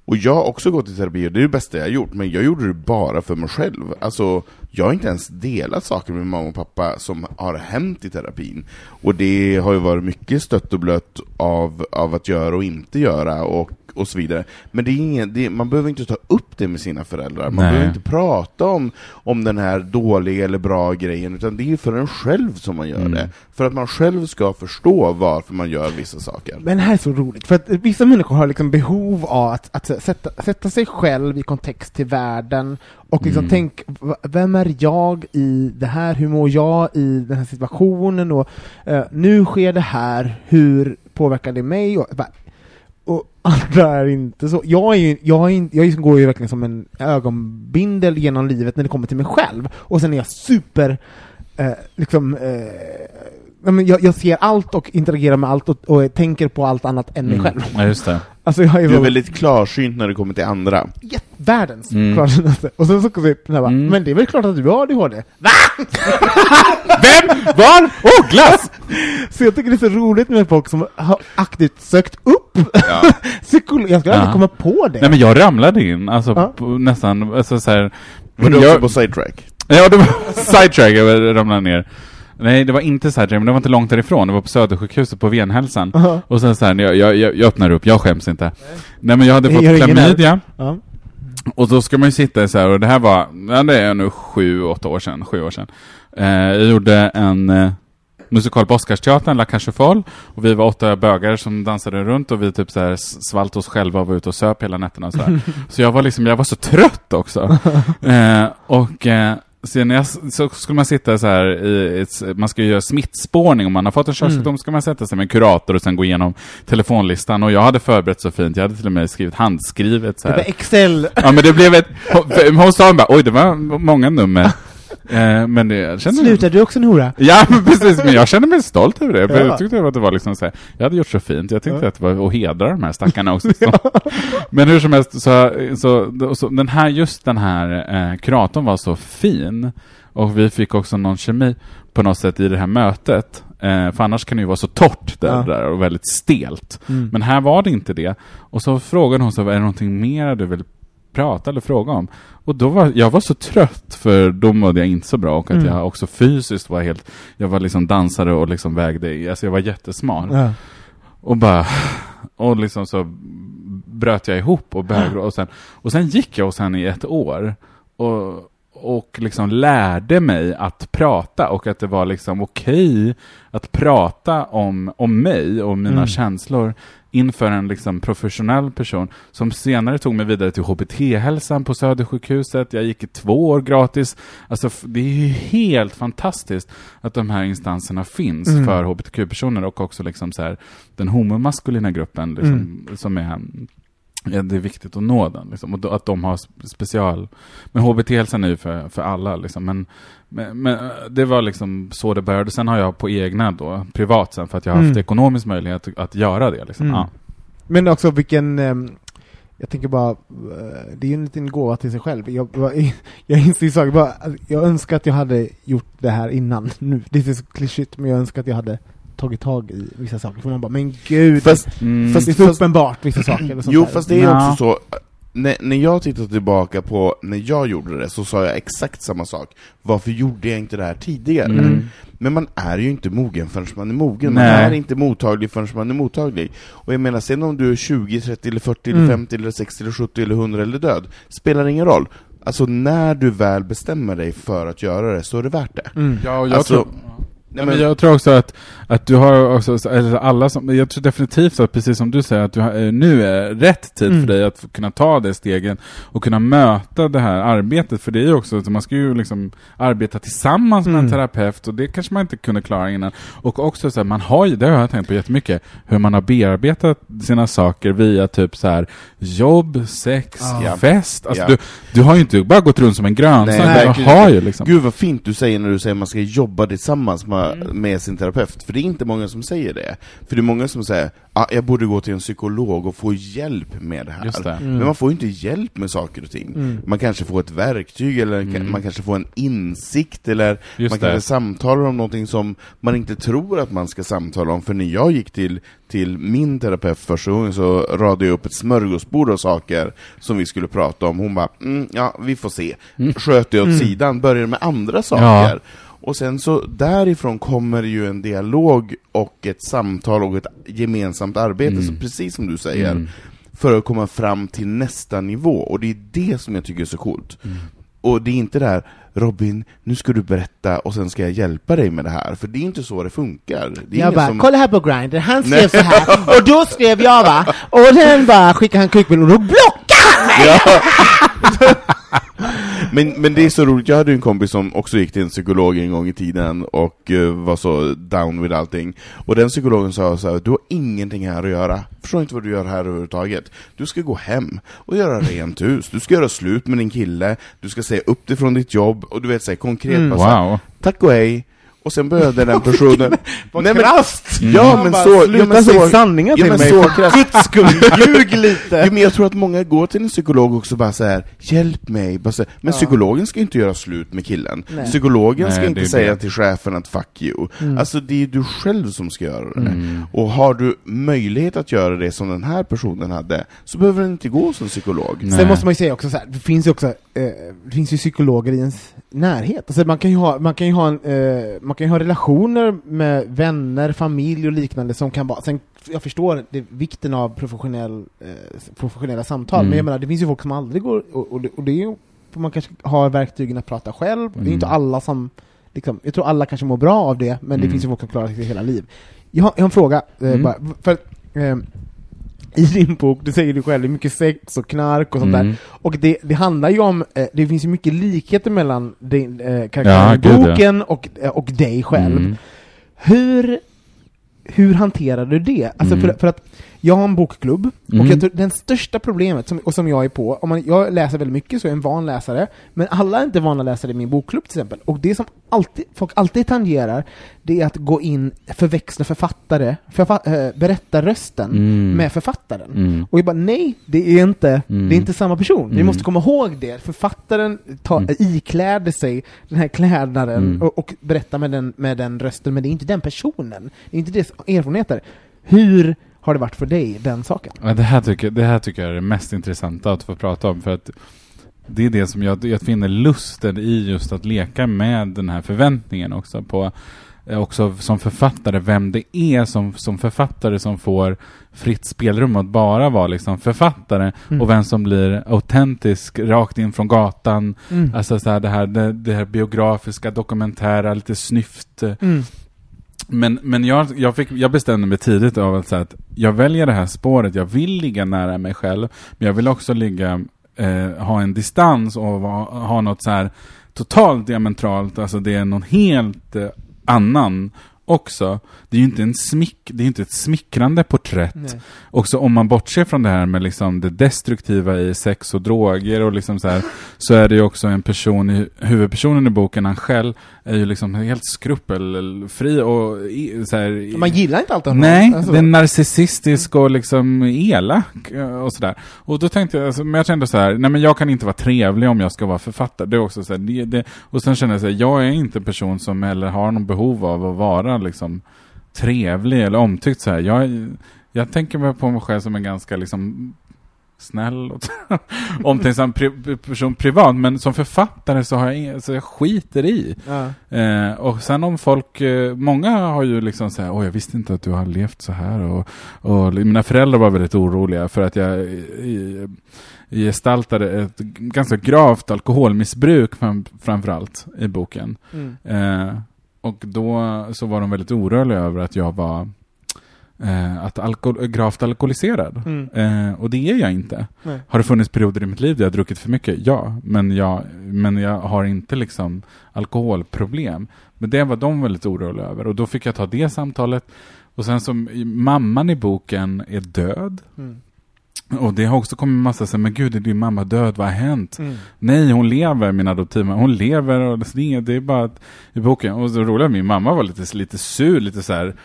Speaker 4: Och jag har också gått i terapi, och det är det bästa jag har gjort, men jag gjorde det bara för mig själv. Alltså, jag har inte ens delat saker med mamma och pappa som har hänt i terapin. Och det har ju varit mycket stött och blött av, av att göra och inte göra, och och så vidare. Men det är ingen, det, man behöver inte ta upp det med sina föräldrar, man
Speaker 5: Nej.
Speaker 4: behöver inte prata om, om den här dåliga eller bra grejen, utan det är för en själv som man gör
Speaker 5: Mm.
Speaker 4: det. För att man själv ska förstå varför man gör vissa saker.
Speaker 3: Men det här är så roligt, för att vissa människor har liksom behov av att, att sätta, sätta sig själv i kontext till världen och liksom
Speaker 5: Mm.
Speaker 3: tänk, vem är jag i det här, hur mår jag i den här situationen och eh, nu sker det här, hur påverkar det mig? Och, bara- och andra är inte så. Jag, är ju, jag, är, in- jag går ju verkligen som en ögonbindel genom livet när det kommer till mig själv, och sen är jag super, eh, liksom, eh, jag, jag ser allt och interagerar med allt och, och tänker på allt annat än mig
Speaker 5: Mm.
Speaker 3: själv.
Speaker 5: Ja, just det.
Speaker 3: Alltså jag är,
Speaker 4: Du är
Speaker 3: väl
Speaker 4: väldigt klarsynt när det kommer till andra.
Speaker 3: jätt- världens
Speaker 5: Mm.
Speaker 3: klarsynaste. Och sen så kommer den här bara,
Speaker 5: Mm.
Speaker 3: men det är väl klart att du har ADHD?
Speaker 5: Vem? Var? Oh, glass!
Speaker 3: Så jag tycker det är så roligt med folk som har aktivt sökt upp
Speaker 4: Ja.
Speaker 3: psykolog. Jag skulle aldrig
Speaker 5: Ja.
Speaker 3: komma på det.
Speaker 5: Nej men jag ramlade in, alltså
Speaker 3: Ja.
Speaker 5: på, nästan, alltså så här,
Speaker 4: Var du också
Speaker 5: jag,
Speaker 4: på sidetrack?
Speaker 5: Ja, det var sidetrack, jag ramlade ner. Nej, det var inte sidetrack, men det var inte långt därifrån. Det var på Södersjukhuset på Venhälsan.
Speaker 3: Aha.
Speaker 5: Och sen så här, jag, jag, jag öppnar upp, jag skäms inte. Nej, men jag hade fått klamydia.
Speaker 3: Ja.
Speaker 5: Och då ska man ju sitta så här, och det här var, ja, det är nu sju, åtta år sedan, sju år sedan. Eh, jag gjorde en eh, musikal på Oscarsteatern, La Folles, och vi var åtta bögar som dansade runt och vi typ så här svalt oss själva och var ute och söp hela nätterna och så. Så jag var liksom, jag var så trött också. eh, och eh, Sen jag, så skulle man sitta så här i ett, man ska ju göra smittspårning om man har fått en körsjukdom, ska man sätta sig med en kurator och sen gå igenom telefonlistan och jag hade förberett så fint, jag hade till och med skrivit handskrivet så
Speaker 3: Det
Speaker 5: här.
Speaker 3: var Excel.
Speaker 5: Ja men det blev ett, hon sa bara oj det var många nummer. Eh, men det, jag kände
Speaker 3: Slutar du också en hora?
Speaker 5: Ja men precis, men jag kände mig stolt över det. För
Speaker 3: Ja.
Speaker 5: jag tyckte att det var liksom så här, jag hade gjort så fint. Jag tyckte
Speaker 3: Ja.
Speaker 5: att det var att hedra de här stackarna också. Men hur som helst, så, så, så den här, just den här eh, kuratorn var så fin. Och vi fick också någon kemi på något sätt i det här mötet. Eh, för annars kan det ju vara så torrt där,
Speaker 3: Ja.
Speaker 5: där och väldigt stelt.
Speaker 3: Mm.
Speaker 5: Men här var det inte det. Och så frågade hon så, är det någonting mer du vill prata eller fråga om? Och då var, jag var så trött för då mådde jag inte så bra och att
Speaker 3: Mm.
Speaker 5: jag också fysiskt var helt, jag var liksom dansare och liksom vägde, alltså jag var jättesmal.
Speaker 3: Ja.
Speaker 5: Och bara, och liksom så bröt jag ihop och började grå- och sen, och sen gick jag hos henne i ett år. Och, och liksom lärde mig att prata och att det var liksom okej att prata om, om mig och mina
Speaker 3: Mm.
Speaker 5: känslor inför en liksom professionell person som senare tog mig vidare till HBT-hälsan på Södersjukhuset. Jag gick i två år gratis. Alltså det är ju helt fantastiskt att de här instanserna finns
Speaker 3: Mm.
Speaker 5: för HBTQ-personer och också liksom så här, den homomaskulina gruppen liksom, som är Ja, det är viktigt att nå den. Liksom. Och att de har sp- special... Men HBT-hälsan är ju för, för alla. Liksom. Men, men, men det var liksom så det började. Sen har jag på egna då, privat sen, för att jag har haft
Speaker 3: Mm.
Speaker 5: ekonomisk möjlighet att, göra det. Liksom.
Speaker 3: Mm.
Speaker 5: Ja.
Speaker 3: Men också vilken, ehm, jag tänker bara, eh, det är ju en liten gåva till sig själv. Jag, jag inser ju saker, bara, jag önskar att jag hade gjort det här innan. Nu, det är så klyschigt, men jag önskar att jag hade tagit tag i vissa saker. För man bara, men gud,
Speaker 4: Fast,
Speaker 5: Mm.
Speaker 4: Fast-
Speaker 3: det är så uppenbart vissa saker. Och sånt
Speaker 4: jo,
Speaker 3: där.
Speaker 4: fast det är
Speaker 5: Ja.
Speaker 4: också så, när, när jag tittar tillbaka på när jag gjorde det, så sa jag exakt samma sak. Varför gjorde jag inte det här tidigare?
Speaker 5: Mm.
Speaker 4: Men man är ju inte mogen förrän man är mogen, man
Speaker 5: Nej.
Speaker 4: är inte mottaglig förrän man är mottaglig. Och jag menar, sen om du är 20, 30, eller 40, eller
Speaker 3: Mm.
Speaker 4: 50, eller 60, eller 70, eller 100 eller död, spelar ingen roll. Alltså när du väl bestämmer dig för att göra det, så är det värt det.
Speaker 3: Mm.
Speaker 5: Ja, och jag
Speaker 4: Alltså,
Speaker 5: tror...
Speaker 4: Nej,
Speaker 5: men jag tror också att, att du har också, eller alla som, jag tror definitivt att precis som du säger, att du har, eh, nu är rätt tid
Speaker 3: Mm.
Speaker 5: för dig att kunna ta det stegen och kunna möta det här arbetet, för det är ju också, att man ska ju liksom arbeta tillsammans med en
Speaker 3: Mm.
Speaker 5: terapeut och det kanske man inte kunde klara innan. Och också så här, man har ju, det har jag tänkt på jättemycket, hur man har bearbetat sina saker via typ så här jobb, sex,
Speaker 3: Ja.
Speaker 5: fest. Alltså
Speaker 4: Ja.
Speaker 5: du, du har ju inte bara gått runt som en grönsak,
Speaker 4: Nej,
Speaker 5: du har ju liksom.
Speaker 4: Gud vad fint du säger när du säger att man ska jobba tillsammans med,
Speaker 5: Mm.
Speaker 4: med sin terapeut, för det är inte många som säger det. För det är många som säger ah, jag borde gå till en psykolog och få hjälp med det här.
Speaker 5: Just det.
Speaker 3: Mm.
Speaker 4: Men man får ju inte hjälp med saker och ting.
Speaker 3: Mm.
Speaker 4: Man kanske får ett verktyg, eller
Speaker 5: Mm.
Speaker 4: man kanske får en insikt, eller
Speaker 5: Just
Speaker 4: man
Speaker 5: det.
Speaker 4: kanske samtalar om någonting som man inte tror att man ska samtala om. För när jag gick till, till min terapeut första gången så radade jag upp ett smörgåsbord av saker som vi skulle prata om. Hon bara, mm, ja, vi får se.
Speaker 5: Mm.
Speaker 4: Sköt det åt
Speaker 3: Mm.
Speaker 4: sidan, började med andra saker.
Speaker 5: Ja.
Speaker 4: Och sen så därifrån kommer ju en dialog och ett samtal och ett gemensamt arbete,
Speaker 5: Mm.
Speaker 4: så precis som du säger.
Speaker 5: Mm.
Speaker 4: för att komma fram till nästa nivå, och det är det som jag tycker är så coolt. Och det är inte det här Robin, nu ska du berätta och sen ska jag hjälpa dig med det här, för det är inte så det funkar. Det
Speaker 3: Jag bara,
Speaker 4: som...
Speaker 3: kolla här på Grindr, han skrev
Speaker 4: Nej.
Speaker 3: så här och då skrev jag va, och den bara skickade han kukbild och då blockade han mig!
Speaker 4: Ja. men, men det är så roligt, jag hade en kompis som också gick till en psykolog en gång i tiden och eh, var så down with allting. Och den psykologen sa så här, du har ingenting här att göra. Förstår inte vad du gör här överhuvudtaget. Du ska gå hem och göra rent hus. Du ska göra slut med din kille, du ska säga upp dig från ditt jobb, och du vet säga konkret
Speaker 3: Mm.
Speaker 4: bara så här,
Speaker 5: Wow.
Speaker 4: tack och hej. Och sen började den personen...
Speaker 3: Vad
Speaker 4: Nej, men-
Speaker 3: krasst!
Speaker 4: Ja,
Speaker 3: Han
Speaker 4: men
Speaker 3: bara,
Speaker 4: så... Ja,
Speaker 3: Sluta
Speaker 4: men
Speaker 3: säga
Speaker 4: så
Speaker 3: sanningar
Speaker 4: ja,
Speaker 3: till
Speaker 4: men
Speaker 3: mig,
Speaker 4: så
Speaker 3: för guds skull, ljug lite!
Speaker 4: Ja, men jag tror att många går till en psykolog också bara så här, hjälp mig, bara så här. men
Speaker 3: Ja.
Speaker 4: psykologen ska inte göra slut med killen.
Speaker 3: Nej.
Speaker 4: Psykologen
Speaker 5: Nej,
Speaker 4: ska inte säga
Speaker 5: det.
Speaker 4: till chefen att 'fuck you'
Speaker 3: Mm.
Speaker 4: Alltså det är du själv som ska göra det.
Speaker 5: Mm.
Speaker 4: Och har du möjlighet att göra det som den här personen hade, så behöver den inte gå som psykolog.
Speaker 5: Nej.
Speaker 3: Sen måste man ju säga också så här, det finns ju också, eh, det finns ju psykologer i ens närhet. Alltså man kan ju ha, man kan ju ha, en, eh, man kan ju ha relationer med vänner, familj och liknande som kan vara, sen, jag förstår det, vikten av professionell, eh, professionella samtal,
Speaker 5: Mm.
Speaker 3: men jag menar det finns ju folk som aldrig går, och, och, det, och det är ju, man kanske har verktygen att prata själv, det är inte
Speaker 5: Mm.
Speaker 3: alla som, liksom, jag tror alla kanske mår bra av det, men det
Speaker 5: Mm.
Speaker 3: finns ju folk som klarar sig hela liv. Jag har, jag har en fråga, eh,
Speaker 5: Mm.
Speaker 3: bara, för eh, i din bok, du säger du själv, det är mycket sex och knark och sånt där.
Speaker 5: Mm.
Speaker 3: Och det, det handlar ju om, eh, det finns ju mycket likheter mellan din, eh,
Speaker 5: Ja,
Speaker 3: karaktären i
Speaker 5: gud, ja.
Speaker 3: boken och, eh, och dig själv.
Speaker 5: Mm.
Speaker 3: Hur, hur hanterar du det? Alltså
Speaker 5: Mm.
Speaker 3: för, för att jag har en bokklubb,
Speaker 5: Mm.
Speaker 3: och jag tror den största problemet, som, och som jag är på, om man, jag läser väldigt mycket så är jag en van läsare, men alla är inte vana läsare i min bokklubb till exempel. Och det som alltid, folk alltid tangerar, det är att gå in, förväxla författare, förfa, äh, berättarrösten
Speaker 5: Mm.
Speaker 3: med författaren.
Speaker 5: Mm.
Speaker 3: Och jag bara, nej, det är inte,
Speaker 5: Mm.
Speaker 3: det är inte samma person. Vi
Speaker 5: Mm.
Speaker 3: måste komma ihåg det. Författaren ta,
Speaker 5: Mm.
Speaker 3: ikläder sig den här klädnaden
Speaker 5: Mm.
Speaker 3: och, och berättar med den, med den rösten, men det är inte den personen. Det är inte deras erfarenheter. Hur har det varit för dig, den saken?
Speaker 5: Ja, det, här tycker, det här tycker jag är det mest intressanta att få prata om, för att det är det som jag, jag finner lusten i just att leka med den här förväntningen också på eh, också som författare, vem det är som, som författare som får fritt spelrum att bara vara liksom författare
Speaker 3: Mm.
Speaker 5: och vem som blir autentisk rakt in från gatan.
Speaker 3: Mm.
Speaker 5: Alltså så här, det, här, det, det här biografiska, dokumentära, lite snyft. eh,
Speaker 3: Mm
Speaker 5: men, men jag, jag, fick, jag bestämde mig tidigt av att, säga att jag väljer det här spåret, jag vill ligga nära mig själv, men jag vill också ligga, eh, ha en distans och va, ha något så här totalt diametralt, alltså det är någon helt eh, annan också. Det är ju inte, en smick, det är inte ett smickrande porträtt.
Speaker 3: Nej.
Speaker 5: Också om man bortser från det här med liksom det destruktiva i sex och droger och liksom så här, så är det ju också en person, i, huvudpersonen i boken, han själv, är ju liksom helt skrupelfri och så här,
Speaker 3: Man gillar inte alltid honom.
Speaker 5: Nej,
Speaker 3: Alltså,
Speaker 5: den är narcissistisk och liksom elak eh, och sådär. Och då tänkte jag, alltså, men jag kände så här, nej men jag kan inte vara trevlig om jag ska vara författare. Det är också så här, det, det, och sen kände jag så här, jag är inte en person som heller har någon behov av att vara liksom trevlig eller omtyckt så här. Jag, jag tänker på mig själv som en ganska liksom snäll och omtänksam pri, person privat, men som författare så har jag, ing- så jag skiter i.
Speaker 3: ja.
Speaker 5: Eh, och sen om folk, eh, många har ju liksom såhär, åh jag visste inte att du har levt så här och, och mina föräldrar var väldigt oroliga för att jag i, i gestaltade ett ganska gravt alkoholmissbruk fram, framförallt i boken.
Speaker 3: Mm.
Speaker 5: Eh, och då så var de väldigt oroliga över att jag var eh, att alkohol, gravt alkoholiserad.
Speaker 3: Mm.
Speaker 5: Eh, och det är jag inte.
Speaker 3: Nej.
Speaker 5: Har det funnits perioder i mitt liv där jag har druckit för mycket? Ja, men jag, men jag har inte liksom alkoholproblem. Men det var de väldigt oroliga över och då fick jag ta det samtalet. Och sen som mamman i boken är död.
Speaker 3: Mm.
Speaker 5: Och det har också kommit massa så men gud är din mamma död, vad har hänt?
Speaker 3: Mm.
Speaker 5: Nej, hon lever, min adoptivmamma. Hon lever och det är, det är bara att, i boken. Och så roliga, min mamma var lite, lite sur, lite så här.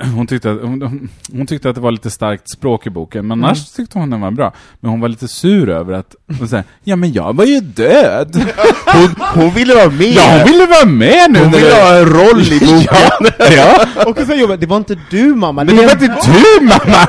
Speaker 5: Eh, Hon tyckte, att, hon, hon- tyckte att det var lite starkt språk i boken, men annars tyckte hon den var bra. Men hon var lite sur över att, hon sa, ja men jag var ju död!
Speaker 4: Hon, hon ville vara med!
Speaker 5: Ja, hon ville vara med nu!
Speaker 4: Hon ville
Speaker 5: det-
Speaker 4: ha en roll i boken!
Speaker 5: ja, ja.
Speaker 3: Och så jobbet, det var inte du mamma,
Speaker 5: Det var inte du mamma!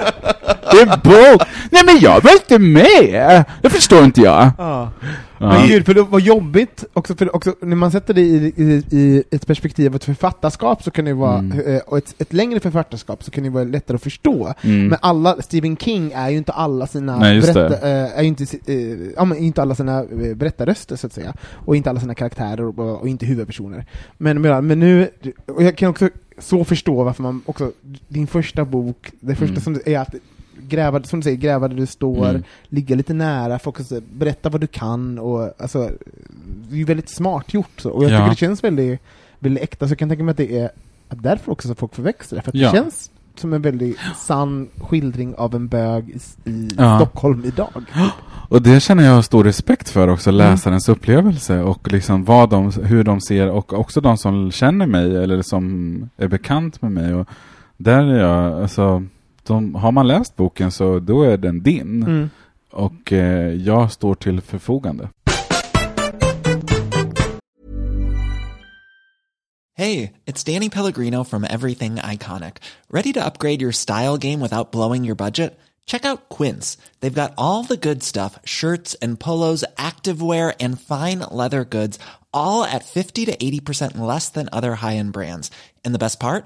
Speaker 5: inte bok! Nej men jag var inte med! Det förstår inte jag.
Speaker 3: Ja.
Speaker 5: Ja.
Speaker 3: Men gud, för det var jobbigt, också, för också, när man sätter det i, i, i ett perspektiv av ett författarskap så kan det vara,
Speaker 5: Mm.
Speaker 3: eh, och ett, ett längre författarskap så kan det vara lättare att förstå.
Speaker 5: Mm.
Speaker 3: Men alla, Stephen King är ju inte alla sina
Speaker 5: Nej,
Speaker 3: berätta, eh, är ju inte, eh, ja, men inte alla sina berättarröster så att säga, och inte alla sina karaktärer och, och inte huvudpersoner. Men, men, nu, och jag kan också så förstå varför man också, din första bok, det första
Speaker 5: Mm.
Speaker 3: som är att gräva, som du säger, gräva där du står,
Speaker 5: Mm.
Speaker 3: ligga lite nära, fokus, berätta vad du kan och alltså, det är ju väldigt smart gjort så, och jag
Speaker 5: Ja.
Speaker 3: tycker det känns väldigt, väldigt äkta, så jag kan tänka mig att det är att därför också så folk förväxlar för att
Speaker 5: Ja.
Speaker 3: det känns som en väldigt sann skildring av en bög i, i
Speaker 5: Ja.
Speaker 3: Stockholm idag.
Speaker 5: Och det känner jag stor respekt för också,
Speaker 3: Mm.
Speaker 5: läsarens upplevelse och liksom vad de, hur de ser och också de som känner mig eller som är bekant med mig. Och där är jag, alltså, de, har man läst boken så då är den din.
Speaker 3: Mm.
Speaker 5: Och eh, jag står till förfogande.
Speaker 6: Hey, it's Danny Pellegrino from Everything Iconic. Ready to upgrade your style game without blowing your budget? Check out Quince. They've got all the good stuff shirts and polos, activewear, and fine leather goods, all at 50 to 80% less than other high end brands. And the best part?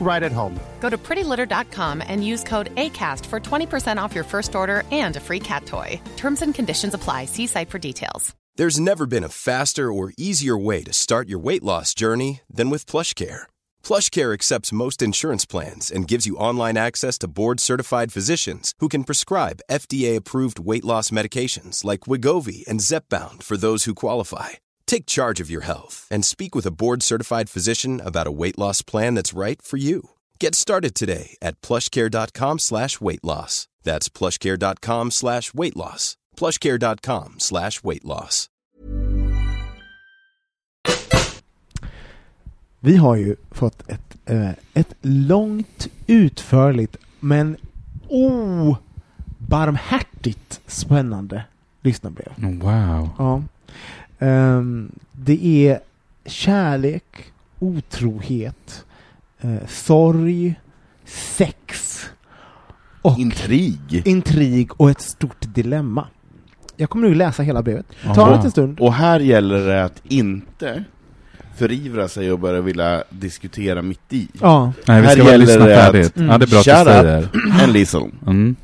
Speaker 7: right at home.
Speaker 8: Go to prettylitter.com and use code ACAST for 20% off your first order and a free cat toy. Terms and conditions apply. See site for details.
Speaker 9: There's never been a faster or easier way to start your weight loss journey than with PlushCare. PlushCare accepts most insurance plans and gives you online access to board-certified physicians who can prescribe FDA-approved weight loss medications like Wigovi and Zepbound for those who qualify. Take charge of your health and speak with a board-certified physician about a weight loss plan that's right for you. Get started today at plushcare.com slash weight loss. That's plushcare.com slash weight loss. plushcare.com slash weight loss.
Speaker 3: Vi har ju fått ett, eh, ett långt, utförligt, men obarmhärtigt spännande lyssnarbrev.
Speaker 5: Wow.
Speaker 3: Ja. Ehm, det är kärlek, otrohet, eh, sorg, sex och
Speaker 4: Intrig.
Speaker 3: intrig och ett stort dilemma. Jag kommer nu läsa hela brevet. Ta en liten stund.
Speaker 4: Och här gäller det att inte förivra sig och börja vilja diskutera mitt i.
Speaker 3: Ja,
Speaker 5: Nej, vi
Speaker 4: Här
Speaker 5: ska bara
Speaker 4: gäller det att-
Speaker 5: färdigt.
Speaker 3: Mm.
Speaker 5: Ja, det är bra att
Speaker 4: Shut up and listen.
Speaker 5: Mm.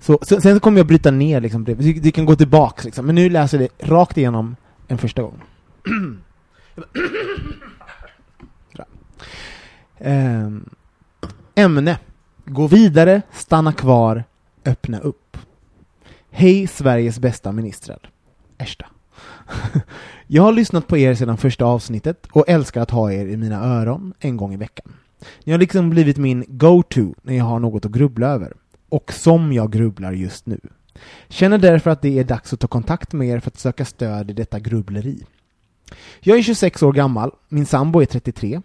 Speaker 3: så, så, sen kommer jag bryta ner liksom brevet. Du, du kan gå tillbaks liksom. Men nu läser vi rakt igenom en första gång. Ehm, ämne. Gå vidare, stanna kvar, öppna upp. Hej Sveriges bästa ministrar. Ersta. Jag har lyssnat på er sedan första avsnittet och älskar att ha er i mina öron en gång i veckan. Ni har liksom blivit min go-to när jag har något att grubbla över. Och som jag grubblar just nu. Känner därför att det är dags att ta kontakt med er för att söka stöd i detta grubbleri. Jag är 26 år gammal, min sambo är 33.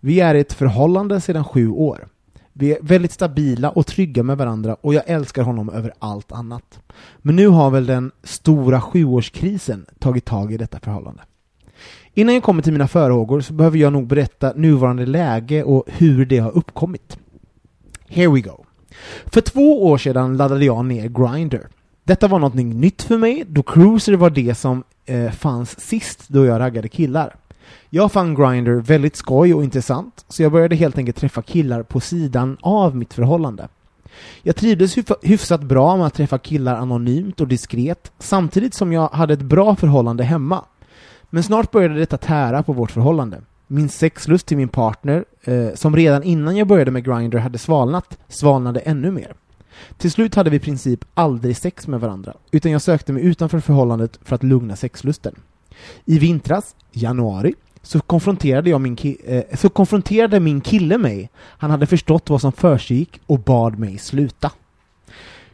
Speaker 3: Vi är i ett förhållande sedan sju år. Vi är väldigt stabila och trygga med varandra och jag älskar honom över allt annat. Men nu har väl den stora sjuårskrisen tagit tag i detta förhållande. Innan jag kommer till mina förhågor så behöver jag nog berätta nuvarande läge och hur det har uppkommit. Here we go. För två år sedan laddade jag ner Grindr. Detta var något nytt för mig då Cruiser var det som eh, fanns sist då jag raggade killar. Jag fann Grindr väldigt skoj och intressant, så jag började helt enkelt träffa killar på sidan av mitt förhållande. Jag trivdes hyf- hyfsat bra med att träffa killar anonymt och diskret, samtidigt som jag hade ett bra förhållande hemma. Men snart började detta tära på vårt förhållande. Min sexlust till min partner, eh, som redan innan jag började med Grindr hade svalnat, svalnade ännu mer. Till slut hade vi i princip aldrig sex med varandra, utan jag sökte mig utanför förhållandet för att lugna sexlusten. I vintras, januari, så konfronterade, jag min eh, så konfronterade min kille mig. Han hade förstått vad som försiggick och bad mig sluta.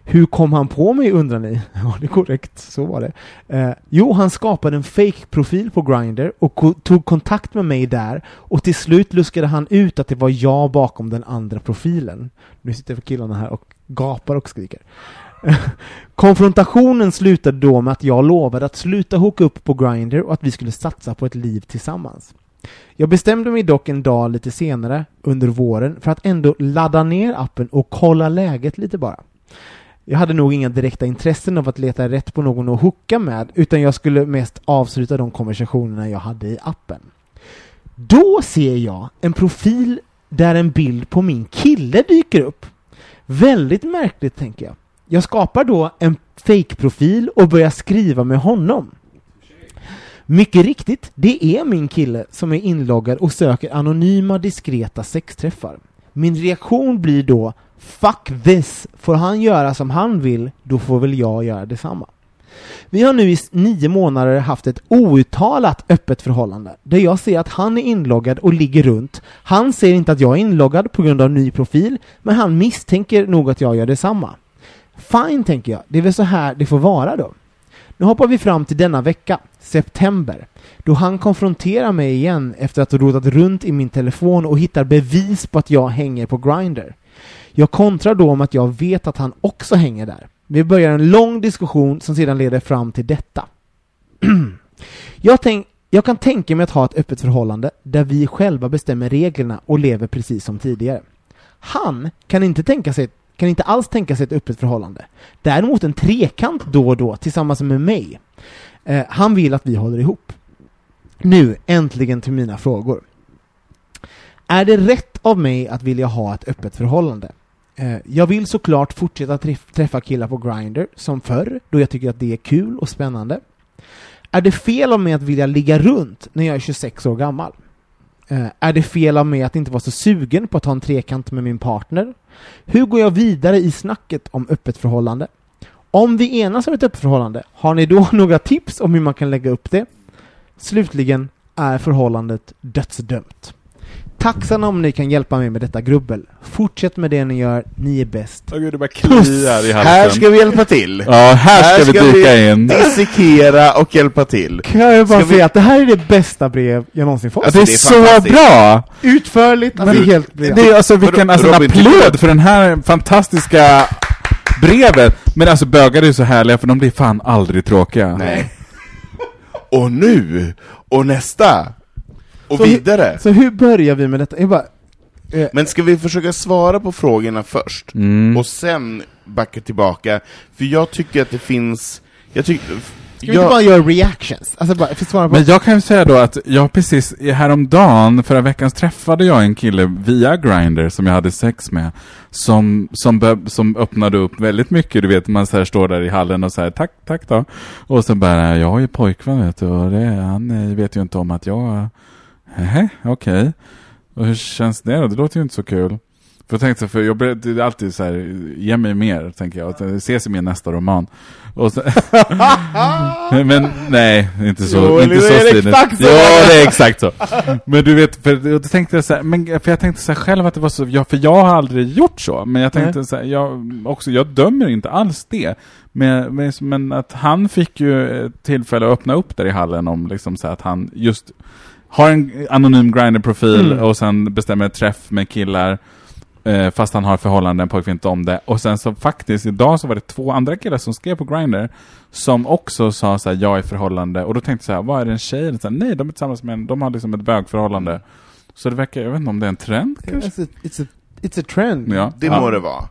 Speaker 3: Hur kom han på mig undrar ni? Ja, det är korrekt, så var det. Eh, jo, han skapade en fake-profil på Grindr och ko- tog kontakt med mig där och till slut luskade han ut att det var jag bakom den andra profilen. Nu sitter killarna här och gapar och skriker. Konfrontationen slutade då med att jag lovade att sluta hooka upp på Grindr och att vi skulle satsa på ett liv tillsammans. Jag bestämde mig dock en dag lite senare under våren för att ändå ladda ner appen och kolla läget lite bara. Jag hade nog inga direkta intressen av att leta rätt på någon att hooka med, utan jag skulle mest avsluta de konversationerna jag hade i appen. Då ser jag en profil där en bild på min kille dyker upp. Väldigt märkligt, tänker jag. Jag skapar då en fake-profil och börjar skriva med honom. Mycket riktigt, det är min kille som är inloggad och söker anonyma diskreta sexträffar. Min reaktion blir då Fuck this! Får han göra som han vill, då får väl jag göra detsamma. Vi har nu i nio månader haft ett outtalat öppet förhållande, där jag ser att han är inloggad och ligger runt. Han ser inte att jag är inloggad på grund av ny profil, men han misstänker nog att jag gör detsamma. Fine, tänker jag. Det är väl så här det får vara då. Nu hoppar vi fram till denna vecka, september, då han konfronterar mig igen efter att ha rotat runt i min telefon och hittar bevis på att jag hänger på Grindr. Jag kontrar då om att jag vet att han också hänger där. Vi börjar en lång diskussion som sedan leder fram till detta. jag, tänk, jag kan tänka mig att ha ett öppet förhållande där vi själva bestämmer reglerna och lever precis som tidigare. Han kan inte tänka sig kan inte alls tänka sig ett öppet förhållande. Däremot en trekant då och då tillsammans med mig. Eh, han vill att vi håller ihop. Nu, äntligen till mina frågor. Är det rätt av mig att vilja ha ett öppet förhållande? Eh, jag vill såklart fortsätta träffa killar på Grindr som förr, då jag tycker att det är kul och spännande. Är det fel av mig att vilja ligga runt när jag är 26 år gammal? Eh, är det fel av mig att inte vara så sugen på att ha en trekant med min partner? Hur går jag vidare i snacket om öppet förhållande? Om vi enas om ett öppet förhållande, har ni då några tips om hur man kan lägga upp det? Slutligen är förhållandet dödsdömt. Tacksam om ni kan hjälpa mig med detta grubbel. Fortsätt med det ni gör, ni är bäst.
Speaker 5: Åh gud, det bara kliar i halsen.
Speaker 4: Här ska vi hjälpa till!
Speaker 5: Ja, här ska vi dyka in.
Speaker 4: dissekera och hjälpa till.
Speaker 3: Kan jag bara
Speaker 4: Ska vi-
Speaker 3: säga att det här är det bästa brev jag någonsin fått.
Speaker 5: Alltså, det är,
Speaker 4: det är
Speaker 5: så bra!
Speaker 3: Utförligt, alltså
Speaker 5: Men-
Speaker 3: helt briljant.
Speaker 5: Det är alltså vilken, alltså en applåd för den här fantastiska brevet. Men alltså bögar är ju så härliga för de blir fan aldrig tråkiga.
Speaker 4: Nej. Och nu! Och nästa! Och
Speaker 3: Så hur-
Speaker 4: vidare!
Speaker 3: Så hur börjar vi med detta? Jag bara, eh,
Speaker 4: Men ska vi försöka svara på frågorna först?
Speaker 5: Mm.
Speaker 4: Och sen backa tillbaka? För jag tycker att det finns... Jag tycker...
Speaker 3: ska vi inte bara göra reactions? Alltså bara, för svara på...
Speaker 5: Men jag kan ju säga då att jag precis häromdagen, förra veckan, träffade jag en kille via Grindr som jag hade sex med. Som, som, be, som öppnade upp väldigt mycket, du vet man så här står där i hallen och säger tack, tack då. Och så bara, jag har ju pojkvän vet du, och det, han eh, vet ju inte om att jag... Nähä, okej. Och hur känns det då? Det låter ju inte så kul. För jag tänkte, för jag det är alltid så här, ge mig mer, tänker jag. Att det ses i min nästa roman. Och så, men nej, inte så,
Speaker 3: Jo,
Speaker 5: inte
Speaker 3: det
Speaker 5: så
Speaker 3: är exakt så.
Speaker 5: Ja, det är exakt så. Men du vet, för då tänkte jag så här, men, för jag tänkte så här själv att det var så, ja, för jag har aldrig gjort så. Men jag tänkte
Speaker 3: Nej.
Speaker 5: så här, jag, också, jag dömer inte alls det. Men, men, men att han fick ju tillfälle att öppna upp där i hallen om liksom så här, att han just har en anonym Grindr-profil
Speaker 3: Mm.
Speaker 5: och sen bestämmer träff med killar eh, fast han har förhållanden, pojkvän inte om det. Och sen så faktiskt idag så var det två andra killar som skrev på Grindr som också sa så här, jag är förhållande. Och då tänkte jag så här, vad är det en tjej? Så här, Nej, de är tillsammans med en, de har liksom ett bögförhållande. Så det verkar, jag vet inte om det är en trend kanske?
Speaker 3: It's a, it's, a, it's a trend.
Speaker 5: Ja.
Speaker 4: Det
Speaker 5: ja.
Speaker 4: må det vara.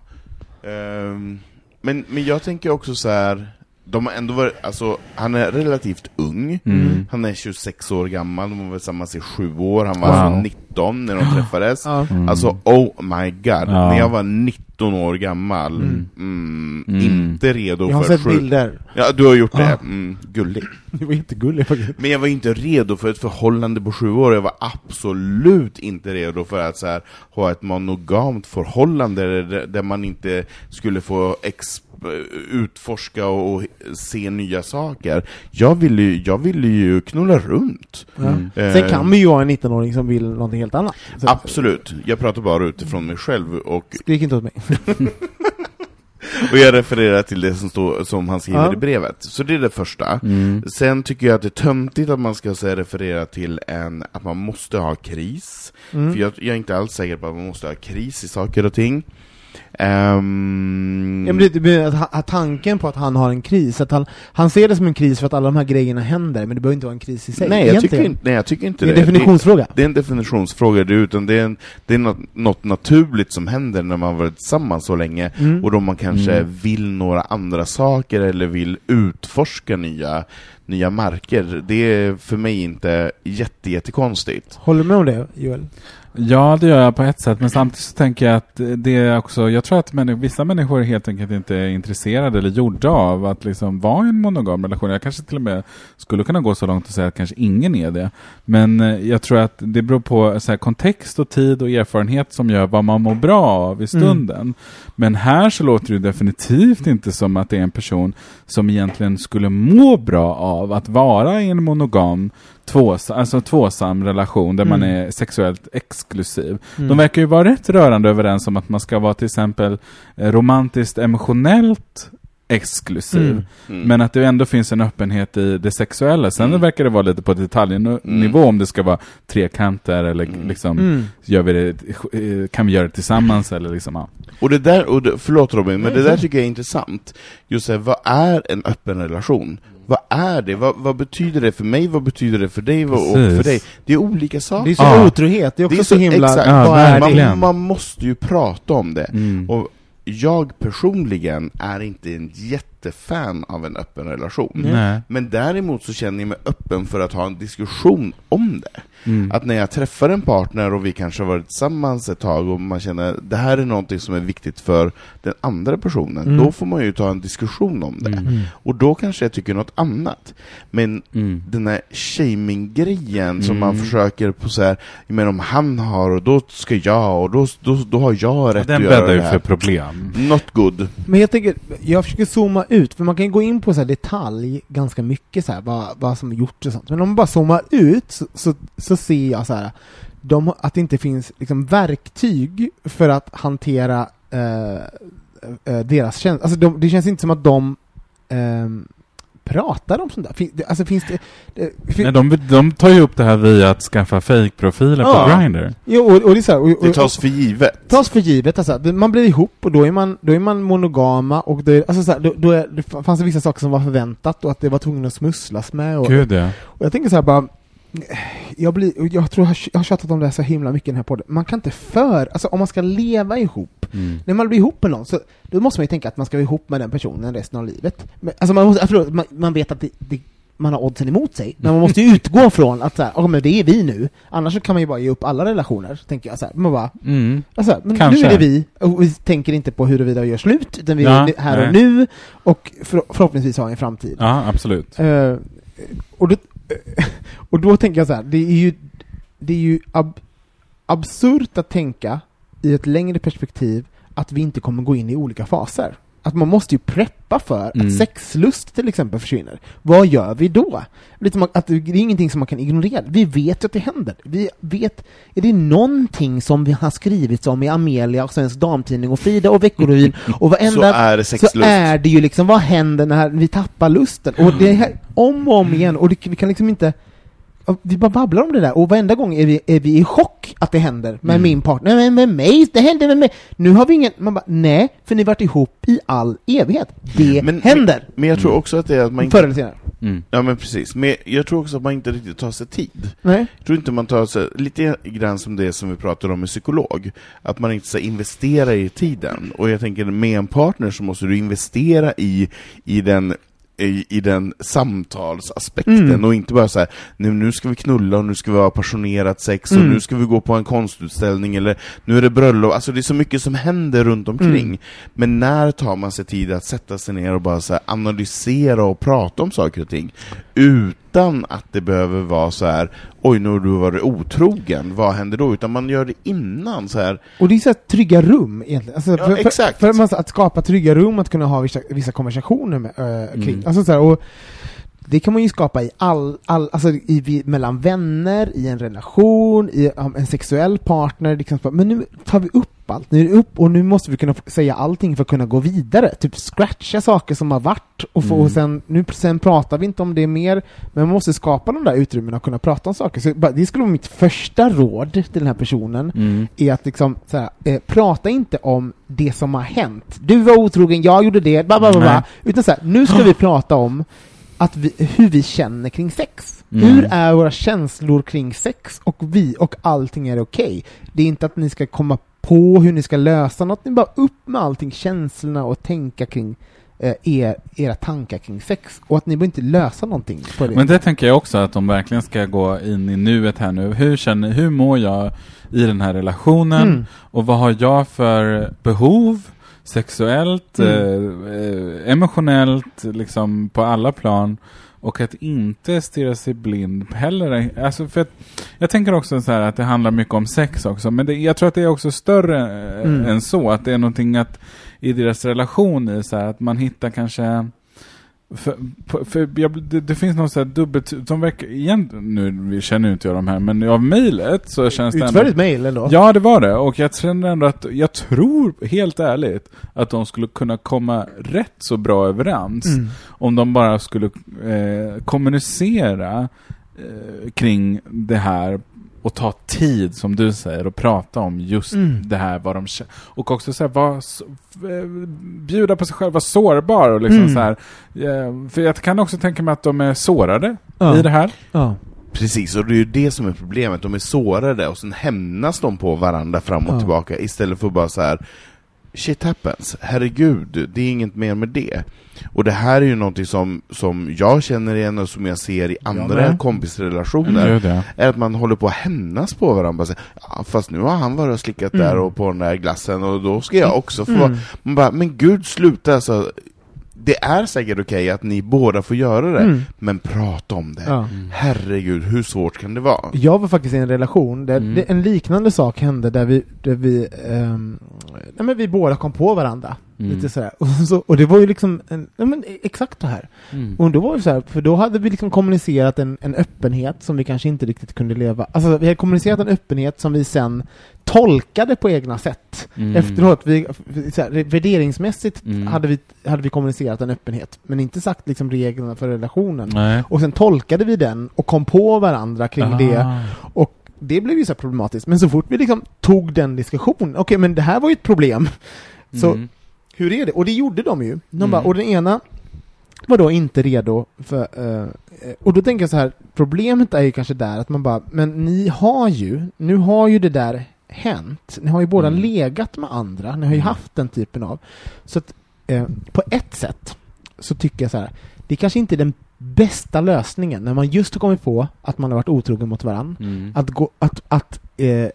Speaker 4: Ehm, men, men jag tänker också så här. De har ändå varit, alltså, han är relativt ung.
Speaker 5: Mm.
Speaker 4: Han är 26 år gammal, de var väl tillsammans i sju år. Han var
Speaker 5: Wow.
Speaker 4: alltså 19 när de träffades.
Speaker 3: Ja.
Speaker 5: Mm.
Speaker 4: Alltså, oh my god.
Speaker 5: Ja.
Speaker 4: När jag var 19 19 år gammal,
Speaker 3: Mm.
Speaker 4: mm,
Speaker 5: Mm.
Speaker 4: inte redo
Speaker 3: Jag har
Speaker 4: för
Speaker 3: sett
Speaker 4: sju-
Speaker 3: bilder.
Speaker 4: Ja, du har gjort det.
Speaker 3: Ja.
Speaker 4: Mm, gullig.
Speaker 3: Det var jättegulligt faktiskt.
Speaker 4: Men jag var inte redo för ett förhållande på sju år, jag var absolut inte redo för att så här, ha ett monogamt förhållande där, där man inte skulle få ex utforska och, se nya saker. Jag ville, ju- jag ville ju knulla runt.
Speaker 3: Ja.
Speaker 4: Eh,
Speaker 3: Sen kan man ju vara en 19-åring som vill någonting helt annat. Så,
Speaker 4: Absolut, jag pratar bara utifrån mig själv och,
Speaker 3: Skrik inte åt mig.
Speaker 4: och jag refererar till det som, står, som han skriver
Speaker 3: Ja.
Speaker 4: i brevet. Så det är det första.
Speaker 5: Mm.
Speaker 4: Sen tycker jag att det är töntigt att man ska så referera till en, att man måste ha kris.
Speaker 3: Mm.
Speaker 4: För jag, jag är inte alls säker på att man måste ha kris i saker och ting. Ehm,
Speaker 3: Ja, men det, att, tanken på att han har en kris, att han, han ser det som en kris för att alla de här grejerna händer, men det behöver inte vara en kris i sig.
Speaker 4: nej, jag tycker, inte- nej, jag tycker inte
Speaker 3: det är
Speaker 4: det.
Speaker 3: en definitionsfråga.
Speaker 4: Det, det är en definitionsfråga, det, utan det är, en, det är något, något naturligt som händer när man varit tillsammans så länge,
Speaker 3: Mm.
Speaker 4: och då man kanske
Speaker 5: Mm.
Speaker 4: vill några andra saker, eller vill utforska nya, nya marker. Det är för mig inte jätte, jättekonstigt.
Speaker 3: Håller du med om det, Joel?
Speaker 5: Ja, det gör jag på ett sätt, men samtidigt så tänker jag att det är också, jag tror att människor, vissa människor helt enkelt inte är intresserade eller gjorda av att liksom vara i en monogam relation. Jag kanske till och med skulle kunna gå så långt och säga att kanske ingen är det. Men eh, jag tror att det beror på så här, kontext och tid och erfarenhet som gör vad man mår bra av i stunden. Men här så låter det definitivt inte som att det är en person som egentligen skulle må bra av att vara i en monogam tvås, alltså tvåsam relation där man
Speaker 3: Mm.
Speaker 5: är sexuellt exklusiv.
Speaker 3: Mm.
Speaker 5: De verkar ju vara rätt rörande överens om att man ska vara till exempel eh, romantiskt emotionellt exklusiv.
Speaker 3: Mm.
Speaker 4: Mm.
Speaker 5: Men att det ändå finns en öpppenhet i det sexuella. Sen
Speaker 4: Mm.
Speaker 5: verkar det vara lite på detaljnivå om det ska vara trekanter eller
Speaker 4: Mm.
Speaker 5: liksom,
Speaker 3: Mm.
Speaker 5: gör vi det, kan vi göra det tillsammans eller liksom, ja.
Speaker 4: Och det där, och det, förlåt Robin, men det där tycker jag är intressant. Just det, här, vad är en öppen relation? Vad är det? Vad, vad betyder det för mig? Vad betyder det för dig? Vad, och för dig? Det är olika saker.
Speaker 3: Det är så
Speaker 5: Ja.
Speaker 3: otrohet, det är också
Speaker 4: Det är
Speaker 3: så,
Speaker 4: så-
Speaker 3: himla...
Speaker 4: exakt.
Speaker 3: Det?
Speaker 4: man, man måste ju prata om det.
Speaker 5: Mm.
Speaker 4: Och jag personligen är inte en jätte jättefan av en öppen relation.
Speaker 5: Nej.
Speaker 4: Men däremot så känner jag mig öppen för att ha en diskussion om det.
Speaker 5: Mm.
Speaker 4: Att när jag träffar en partner och vi kanske har varit tillsammans ett tag och man känner det här är någonting som är viktigt för den andra personen,
Speaker 3: Mm.
Speaker 4: då får man ju ta en diskussion om det.
Speaker 5: Mm.
Speaker 4: Och då kanske jag tycker något annat. Men
Speaker 5: Mm.
Speaker 4: den här shaming-grejen som man
Speaker 5: Mm.
Speaker 4: försöker på så här, men om han har och då ska jag och då, då, då har jag rätt
Speaker 5: Den
Speaker 4: att göra
Speaker 5: bäddar
Speaker 4: det
Speaker 5: ju
Speaker 4: här.
Speaker 5: för problem.
Speaker 4: Not good.
Speaker 3: Men jag tänker, jag försöker zooma ut, för man kan gå in på så här detalj ganska mycket så här, vad, vad som är gjort och sånt. Men om man bara zoomar ut så, så, så ser jag så här, de, att det inte finns liksom verktyg för att hantera eh, eh deras känslor. Alltså de, det känns inte som att de eh, pratar om sånt där. Fin, det- alltså finns det... det fin,
Speaker 5: Nej, de, de tar ju upp det här via att skaffa fake-profiler
Speaker 3: Ja.
Speaker 5: på Grindr.
Speaker 3: jo, och, och det är så här, och, och,
Speaker 4: Det tas för givet.
Speaker 3: tas för givet, alltså, man blir ihop och då är man, då är man monogama och då, är, alltså, så här, då, då är, det fanns det vissa saker som var förväntat och att det var tvungen att smusslas med. Och,
Speaker 5: Gud ja.
Speaker 3: och jag tänker så här bara, jag, blir, jag tror jag har, jag har tjatat om det här så himla mycket i den här podden, man kan inte för, alltså om man ska leva ihop,
Speaker 5: Mm.
Speaker 3: när man blir ihop med någon, så då måste man ju tänka att man ska vara ihop med den personen resten av livet. Men, alltså man, måste, förlåt, man, man vet att det, det, man har oddsen emot sig, men man måste ju utgå från att så här, "Ja, men det är vi nu, annars kan man ju bara ge upp alla relationer, tänker jag så här. Man bara,
Speaker 5: Mm.
Speaker 3: Alltså, men
Speaker 5: Kanske.
Speaker 3: nu är det vi, och vi tänker inte på huruvida vi gör slut, utan vi
Speaker 5: Ja,
Speaker 3: är här
Speaker 5: nej.
Speaker 3: och nu, och för, förhoppningsvis har en framtid.
Speaker 5: Ja, absolut.
Speaker 3: Eh, och, då, och då tänker jag så här, det är ju, det är ju ab, absurt att tänka i ett längre perspektiv att vi inte kommer gå in i olika faser. Att man måste ju preppa för
Speaker 5: Mm.
Speaker 3: att sexlust till exempel försvinner. Vad gör vi då? Att det är ingenting som man kan ignorera. Vi vet ju att det händer. Vi vet, är det någonting som vi har skrivits om i Amelia och Svensk Damtidning och Frida och Veckorevyn och varenda
Speaker 4: Så är det sexlust.
Speaker 3: så är det ju liksom, vad händer när vi tappar lusten? Och det är här, om och om igen, och det, vi kan liksom inte vi bara babblar om det där, och varenda gång är vi, är vi i chock att det händer med
Speaker 5: Mm.
Speaker 3: min partner, men med mig, det händer med mig. Nu har vi ingen, man bara, nej, för ni har varit ihop i all evighet. Det
Speaker 4: Men-
Speaker 3: händer!
Speaker 4: Men jag tror också att det är att man
Speaker 3: Förr
Speaker 4: inte...
Speaker 3: eller senare.
Speaker 5: Mm.
Speaker 4: Ja men precis, men jag tror också att man inte riktigt tar sig tid.
Speaker 3: Nej.
Speaker 4: Jag tror inte man tar sig, lite grann som det som vi pratade om med psykolog, att man inte ska investera i tiden. Och jag tänker med en partner så måste du investera i, i den i, i den samtalsaspekten
Speaker 3: Mm.
Speaker 4: och inte bara så här, nu, nu ska vi knulla och nu ska vi ha passionerat sex och
Speaker 3: Mm.
Speaker 4: nu ska vi gå på en konstutställning eller nu är det bröllop, alltså det är så mycket som händer runt omkring.
Speaker 3: Mm.
Speaker 4: Men när tar man sig tid att sätta sig ner och bara så här, analysera och prata om saker och ting utan att det behöver vara så här, oj nu har du varit otrogen, vad händer då? Utan man gör det innan så här.
Speaker 3: Och det är så här trygga rum egentligen. Alltså,
Speaker 4: Ja,
Speaker 3: för,
Speaker 4: exakt.
Speaker 3: För, för att skapa trygga rum, att kunna ha vissa, vissa konversationer med, äh, kring.
Speaker 5: Mm.
Speaker 3: Alltså, så här, och det kan man ju skapa i all, all alltså i, mellan vänner, i en relation, i en sexuell partner. Liksom, men nu tar vi upp allt, nu är det upp och nu måste vi kunna säga allting för att kunna gå vidare. Typ scratcha saker som har varit och, få,
Speaker 5: Mm.
Speaker 3: och sen, nu, sen pratar vi inte om det mer, men man måste skapa de där utrymmena och kunna prata om saker. Så det skulle vara mitt första råd till den här personen
Speaker 5: Mm.
Speaker 3: är att liksom så här, eh, prata inte om det som har hänt. Du var otrogen, jag gjorde det, bla bla bla, bla. Utan så här, nu ska vi prata om att vi, hur vi känner kring sex.
Speaker 5: Mm.
Speaker 3: Hur är våra känslor kring sex? Och vi, och allting är okej. Det är inte att ni ska komma på hur ni ska lösa något, ni bara upp med allting, känslorna och tänka kring eh, er, era tankar kring sex. Och att ni behöver inte lösa någonting på det.
Speaker 5: Men det tänker jag också att de verkligen ska gå in i nuet här nu. Hur, känner, hur mår jag i den här relationen?
Speaker 3: Mm.
Speaker 5: Och vad har jag för behov? Sexuellt,
Speaker 3: Mm.
Speaker 5: eh, eh, emotionellt, liksom på alla plan. Och att inte stirra sig blind heller. Alltså för att, jag tänker också så här att det handlar mycket om sex också. Men det, jag tror att det är också större eh,
Speaker 3: Mm.
Speaker 5: än så. Att det är någonting att i deras relation i så här, att man hittar kanske för, för, jag, det, det finns något så här dubbelt, de verkar, igen, nu känner ju inte jag de här, men av mejlet så känns det.
Speaker 3: Utförligt mejl ändå.
Speaker 5: Ja, det var det. Och jag känner ändå att, jag tror helt ärligt att de skulle kunna komma rätt så bra överens
Speaker 3: Mm.
Speaker 5: om de bara skulle eh, kommunicera eh, kring det här och ta tid, som du säger, och prata om just
Speaker 3: Mm.
Speaker 5: det här, vad de. Och också så här, vara s- eh, bjuda på sig själv, vara sårbar och liksom
Speaker 3: Mm.
Speaker 5: så här. eh, För jag kan också tänka mig att de är sårade
Speaker 3: Ja.
Speaker 5: i det här.
Speaker 3: Ja.
Speaker 4: Precis, och det är ju det som är problemet. De är sårade och sen hämnas de på varandra fram och
Speaker 3: Ja.
Speaker 4: tillbaka istället för bara så här. Shit happens, herregud, det är inget mer med det. Och det här är ju någonting som, som jag känner igen och som jag ser i andra
Speaker 3: med.
Speaker 4: kompisrelationer.
Speaker 5: Ja.
Speaker 4: är att man håller på att hämnas på varandra. Bara ja, fast nu har han varit och slickat
Speaker 3: Mm.
Speaker 4: där och på den där glassen och då ska jag också få...
Speaker 3: Mm.
Speaker 4: Man bara, men gud sluta alltså. Det är säkert okej att ni båda får göra det,
Speaker 3: Mm.
Speaker 4: men prata om det.
Speaker 3: Ja.
Speaker 4: Herregud, hur svårt kan det vara?
Speaker 3: Jag var faktiskt i en relation där
Speaker 5: Mm.
Speaker 3: en liknande sak hände där vi, där vi, ehm, nej men vi båda kom på varandra.
Speaker 5: Mm.
Speaker 3: Lite sådär. Och, så, och det var ju liksom, en, nej men exakt det här.
Speaker 5: Mm.
Speaker 3: Och då var det så här, för då hade vi liksom kommunicerat en, en öppenhet som vi kanske inte riktigt kunde leva, alltså vi hade kommunicerat en öppenhet som vi sen tolkade på egna sätt.
Speaker 5: Mm.
Speaker 3: Efteråt, vi, så här, värderingsmässigt
Speaker 5: Mm.
Speaker 3: hade, vi, hade vi kommunicerat en öppenhet, men inte sagt liksom reglerna för relationen.
Speaker 5: Nej.
Speaker 3: Och sen tolkade vi den och kom på varandra kring det.
Speaker 5: Ah.
Speaker 3: Och det blev ju så problematiskt. Men så fort vi liksom tog den diskussionen, okej men det här var ju ett problem. Så
Speaker 5: Mm.
Speaker 3: hur är det? Och det gjorde de ju. De
Speaker 5: Mm.
Speaker 3: bara, och den ena var då inte redo för... eh, och då tänker jag så här, problemet är ju kanske där att man bara, men ni har ju, nu har ju det där hänt. Ni har ju båda
Speaker 5: Mm.
Speaker 3: legat med andra, ni har ju
Speaker 5: Mm.
Speaker 3: haft den typen av. Så att eh, på ett sätt så tycker jag så här, det kanske inte är den bästa lösningen när man just har kommit på att man har varit otrogen mot varandra.
Speaker 5: Mm.
Speaker 3: Att, gå, att, att, eh,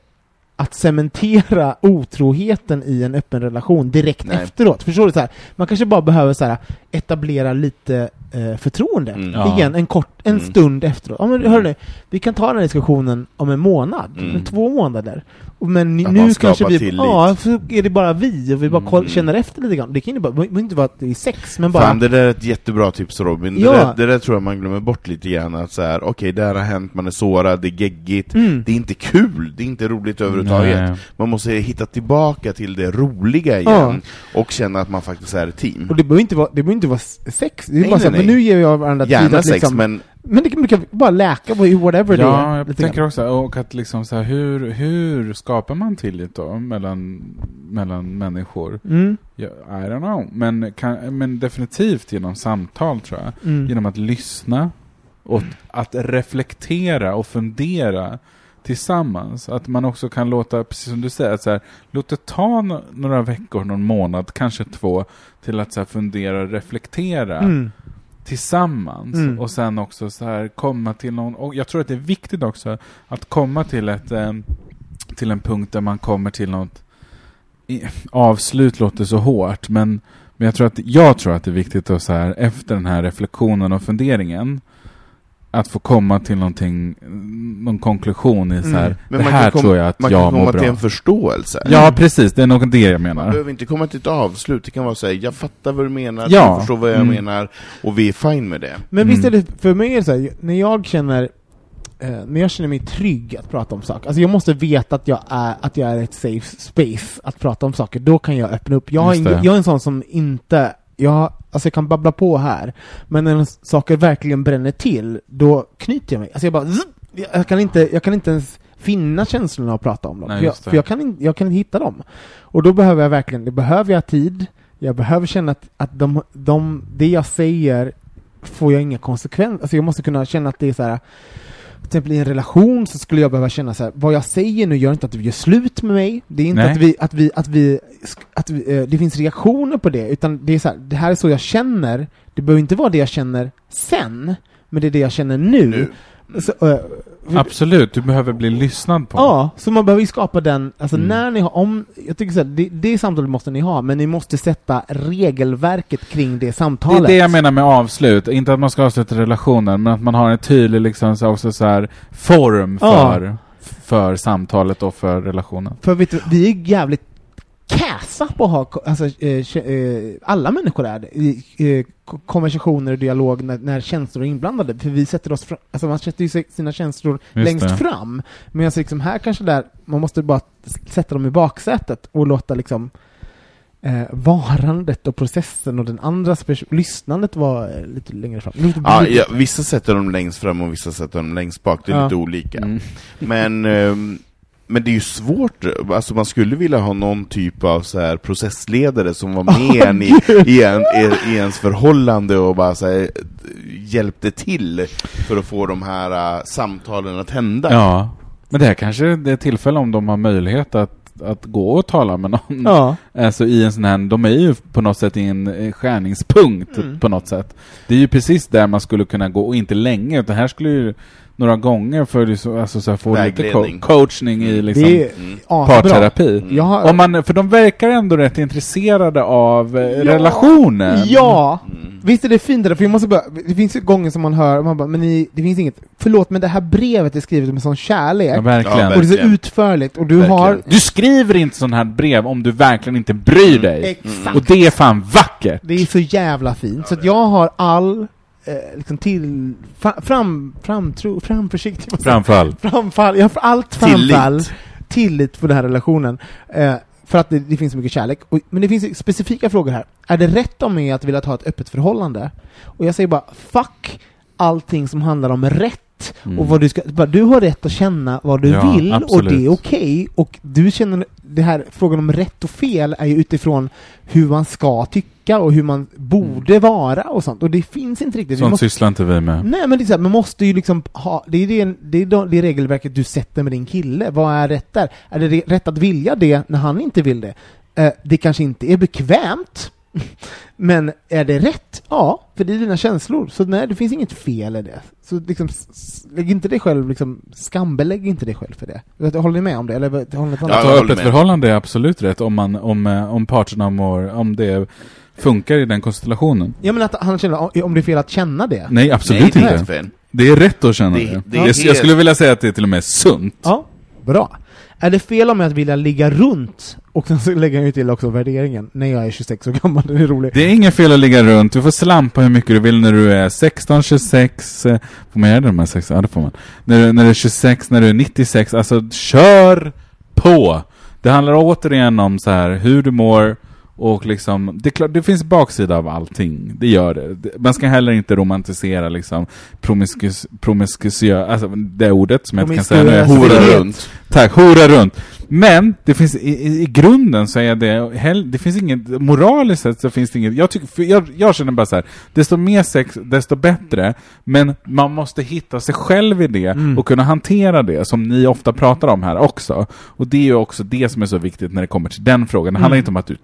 Speaker 3: att cementera otroheten i en öppen relation direkt
Speaker 4: Nej.
Speaker 3: efteråt. Förstår du? Så här, man kanske bara behöver så här, etablera lite eh, förtroende.
Speaker 4: Mm.
Speaker 5: Ja.
Speaker 3: Igen, en kort, en
Speaker 4: Mm.
Speaker 3: stund efteråt. Ja, men hörni, vi kan ta den här diskussionen om en månad,
Speaker 4: Mm.
Speaker 3: två månader. Men
Speaker 4: Att
Speaker 3: nu
Speaker 4: man
Speaker 3: kanske vi,
Speaker 4: tillit.
Speaker 3: ja, så är det bara vi och vi bara koll,
Speaker 4: Mm.
Speaker 3: känner efter lite grann. Det kan ju bara, inte vara att det är sex, men bara...
Speaker 4: Fan, det där är ett jättebra tips Robin.
Speaker 3: Ja.
Speaker 4: Det, där, det där tror jag man glömmer bort lite grann, att så här, okej, det här har hänt, man är sårad, det är geggigt,
Speaker 3: Mm.
Speaker 4: det är inte kul, det är inte roligt överhuvudtaget.
Speaker 5: Nej.
Speaker 4: Man måste hitta tillbaka till det roliga igen, och känna att man faktiskt är ett team.
Speaker 3: Och det behöver inte vara, det behöver inte vara sex, det är
Speaker 4: Nej,
Speaker 3: bara så här,
Speaker 4: nej,
Speaker 3: men
Speaker 4: nej.
Speaker 3: nu ger jag varandra tid
Speaker 4: Gärna
Speaker 3: att
Speaker 4: sex,
Speaker 3: liksom,
Speaker 4: men
Speaker 3: Men det kan, det kan bara läka, whatever det
Speaker 5: Ja,
Speaker 3: är.
Speaker 5: jag
Speaker 3: lite
Speaker 5: tänker
Speaker 3: grann.
Speaker 5: också, och att liksom så här, hur, hur skapar man tillit då mellan, mellan människor?
Speaker 3: Mm,
Speaker 5: Ja, I don't know, men, kan, men definitivt genom samtal tror jag.
Speaker 3: mm.
Speaker 5: Genom att lyssna och att reflektera och fundera tillsammans. Att man också kan låta, precis som du säger, att så här, låt det ta no- några veckor, någon månad, kanske två, till att så fundera och reflektera.
Speaker 3: Mm.
Speaker 5: Tillsammans
Speaker 3: Mm.
Speaker 5: och sen också så här komma till någon, och jag tror att det är viktigt också att komma till ett eh, till en punkt där man kommer till något avslut låter så hårt men, men jag tror att jag tror att det är viktigt att så här efter den här reflektionen och funderingen att få komma till någonting, någon konklusion i så här,
Speaker 3: Mm.
Speaker 4: Men
Speaker 5: det
Speaker 4: man
Speaker 5: här
Speaker 4: kan kom-
Speaker 5: tror jag att
Speaker 4: man
Speaker 5: jag
Speaker 4: kan komma
Speaker 5: mår
Speaker 4: till
Speaker 5: bra.
Speaker 4: en förståelse.
Speaker 5: Ja, precis. Det är nog det jag
Speaker 4: Man
Speaker 5: menar.
Speaker 4: behöver inte komma till ett avslut, det kan vara säga jag fattar vad du menar,
Speaker 5: Ja.
Speaker 4: du förstår vad jag
Speaker 5: Mm.
Speaker 4: menar, och vi är fine med det.
Speaker 3: Men visst är
Speaker 5: Mm.
Speaker 3: det, för mig är det så här, när jag känner eh, när jag känner mig trygg att prata om saker, alltså jag måste veta att jag är, att jag är ett safe space att prata om saker, då kan jag öppna upp. Jag, har
Speaker 5: Just
Speaker 3: ingen,
Speaker 5: det.
Speaker 3: jag är en sån som inte, jag, alltså jag kan babbla på här, men när saker verkligen bränner till, då knyter jag mig. Alltså jag bara, jag kan inte, jag kan inte ens finna känslorna och prata om dem,
Speaker 5: Nej,
Speaker 3: för, jag, för jag, kan in, jag kan inte hitta dem. Och då behöver jag verkligen, det behöver jag tid, jag behöver känna att, att de, de, det jag säger får jag inga konsekvenser, alltså jag måste kunna känna att det är så här. Till exempel i en relation så skulle jag behöva känna så här, vad jag säger nu gör inte att du gör slut med mig, det är inte
Speaker 5: Nej.
Speaker 3: att vi, att vi, att vi, att vi, eh, det finns reaktioner på det, utan det är så här, det här är så jag känner, det behöver inte vara det jag känner sen, men det är det jag känner nu.
Speaker 4: Nu.
Speaker 3: Så, eh,
Speaker 5: Absolut, du behöver bli lyssnad på.
Speaker 3: Ja, så man behöver ju skapa den, alltså
Speaker 5: Mm.
Speaker 3: när ni har, om, jag tycker så här, det, det samtalet måste ni ha, men ni måste sätta regelverket kring det
Speaker 5: Det
Speaker 3: samtalet.
Speaker 5: är det jag menar med avslut. Inte att man ska avsluta relationen, men att man har en tydlig liksom, så också så här, form
Speaker 3: Ja.
Speaker 5: för, för samtalet och för relationen.
Speaker 3: För vet du, vi är jävligt käsa på att ha, alltså, eh, eh, alla människor är det, i eh, ko- konversationer och dialog när, när känslor är inblandade, för vi sätter oss fram, alltså man sätter ju sina känslor
Speaker 5: Just
Speaker 3: längst
Speaker 5: det.
Speaker 3: fram, men alltså liksom här kanske där, man måste bara sätta dem i baksätet och låta liksom eh, varandet och processen och den andras pers- lyssnandet vara eh, lite längre fram. Lite-
Speaker 4: Ja, ja, vissa sätter dem längst fram och vissa sätter dem längst bak, det är
Speaker 3: Ja.
Speaker 4: lite olika.
Speaker 5: Mm.
Speaker 4: Men, ehm, men det är ju svårt, alltså man skulle vilja ha någon typ av så här processledare som var med en i, i, en, i, ens förhållande och bara så här, hjälpte till för att få de här äh, samtalen att hända.
Speaker 5: Ja, men det här kanske det är tillfälle om de har möjlighet att, att gå och tala med någon.
Speaker 3: ja.
Speaker 5: Alltså i en sån här, de är ju på något sätt i en eh, skärningspunkt
Speaker 3: Mm.
Speaker 5: på något sätt. Det är ju precis där man skulle kunna gå, och inte länge, utan här skulle ju några gånger för att så, alltså, så här, få lite co- coachning i liksom
Speaker 3: Det är
Speaker 4: Mm.
Speaker 5: parterapi.
Speaker 3: Har,
Speaker 5: Om man, för de verkar ändå rätt intresserade av eh,
Speaker 3: Ja.
Speaker 5: relationen.
Speaker 3: Ja!
Speaker 4: Mm.
Speaker 3: Visst är det fint det där, för jag måste bara, det finns ju gånger som man hör, man bara, men ni, det finns inget, förlåt men det här brevet är skrivet med sån kärlek,
Speaker 5: Ja, verkligen.
Speaker 4: Ja,
Speaker 3: och det är så utförligt, och du
Speaker 4: Verkligen.
Speaker 3: har...
Speaker 5: Du skriver inte sån här brev om du verkligen inte bryr dig.
Speaker 3: Exakt!
Speaker 5: Och det är fan vackert!
Speaker 3: Det är så jävla fint, så att jag har all, eh, liksom till, fa- fram, framtro, framförsiktig?
Speaker 5: Framfall.
Speaker 3: framfall, jag har allt
Speaker 4: Tillit.
Speaker 3: framfall, tillit för den här relationen, eh, för att det, det finns så mycket kärlek. Och, men det finns specifika frågor här. Är det rätt av mig att vilja ha ett öppet förhållande? Och jag säger bara, fuck allting som handlar om rätt
Speaker 5: Mm.
Speaker 3: och vad du ska, du har rätt att känna vad du
Speaker 5: Ja,
Speaker 3: vill och
Speaker 5: absolut.
Speaker 3: det är okej och du känner, det här frågan om rätt och fel är ju utifrån hur man ska tycka och hur man borde vara och sånt och det finns inte riktigt.
Speaker 5: Sånt
Speaker 3: måste,
Speaker 5: sysslar inte vi med.
Speaker 3: nej men det är så här, man måste ju liksom ha, det är det, det, är det regelverket du sätter med din kille, vad är rätt där? Är det rätt att vilja det när han inte vill det? Eh, det kanske inte är bekvämt, men är det rätt? Ja, för det är dina känslor. Så nej, det finns inget fel i det. Så liksom, lägg inte dig själv, liksom, skambelägg inte dig själv för det. Håller ni med om det? Eller håller ni
Speaker 4: Ja,
Speaker 5: öppet förhållande är absolut rätt om, man, om, eh, om parterna mår, om det funkar i den konstellationen.
Speaker 3: Ja men att han känner, om det är fel att känna det.
Speaker 5: Nej, absolut
Speaker 4: Nej, det
Speaker 5: inte. Det är rätt att känna
Speaker 4: Det-
Speaker 5: det.
Speaker 4: det är
Speaker 5: jag, jag skulle vilja säga att det är till och med sunt.
Speaker 3: Ja, bra. Är det fel om jag att vilja ligga runt? Och sen så lägger jag ju till också värderingen, när jag är 26 år gammal, det är roligt.
Speaker 5: Det är inget fel att ligga runt, du får slampa hur mycket du vill när du är 16, 26, eh, får man göra det de här 16? Ja det får man. När du, när du är 26, när du är 96, alltså kör på! Det handlar återigen om så här hur du mår och liksom, det, klart, det finns baksida av allting, det gör det. Man ska heller inte romantisera liksom promiskus, promiskusiö, alltså det ordet som jag inte kan säga nu.
Speaker 4: Hora runt.
Speaker 5: Tack, hora runt. Men det finns i, i, grunden så är det, hell, det finns inget, moraliskt sett så finns det inget, jag, tycker, jag, jag känner bara så här, desto mer sex, desto bättre, men man måste hitta sig själv i det
Speaker 3: Mm.
Speaker 5: och kunna hantera det, som ni ofta pratar om här också. Och det är ju också det som är så viktigt när det kommer till den frågan. Det handlar
Speaker 3: Mm.
Speaker 5: inte om att du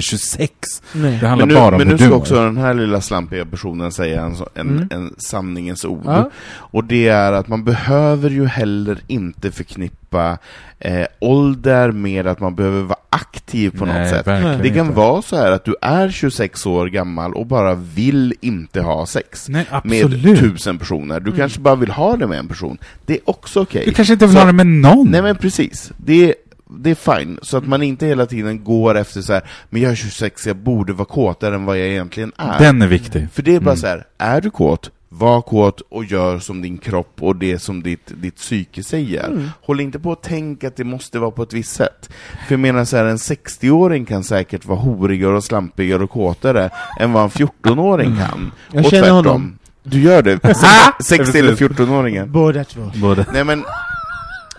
Speaker 5: 26.
Speaker 3: Nej.
Speaker 5: Det handlar
Speaker 4: Men nu,
Speaker 5: bara om
Speaker 4: men nu ska också den här lilla slampiga personen säga en, en,
Speaker 3: Mm.
Speaker 4: en sanningens ord.
Speaker 3: Ja.
Speaker 4: Och det är att man behöver ju heller inte förknippa eh, ålder med att man behöver vara aktiv på
Speaker 5: Nej,
Speaker 4: något sätt. Det kan
Speaker 5: inte.
Speaker 4: vara så här att du är 26 år gammal och bara vill inte ha sex
Speaker 5: Nej,
Speaker 4: med tusen personer. Du kanske bara vill ha det med en person. Det är också okej.
Speaker 5: Du kanske inte vill
Speaker 4: Så-
Speaker 5: ha det med någon?
Speaker 4: Nej men precis, det är, det är fine, så att man inte hela tiden går efter så här, men jag är 26, jag borde vara kåtare än vad jag egentligen är.
Speaker 5: Den är viktig.
Speaker 4: För det är bara
Speaker 5: Mm.
Speaker 4: så här, är du kåt, var kåt och gör som din kropp och det som ditt, ditt psyke säger.
Speaker 5: Mm.
Speaker 4: Håll inte på att tänka att det måste vara på ett visst sätt. För jag menar så här, en 60-åring kan säkert vara horigare och slampigare och kåtare än vad en 14-åring kan.
Speaker 3: Mm. Jag
Speaker 4: och
Speaker 3: känner
Speaker 4: tvärtom.
Speaker 3: honom.
Speaker 4: Du gör det? 60 eller 14-åringen?
Speaker 3: Båda två.
Speaker 5: Både.
Speaker 4: Nej men,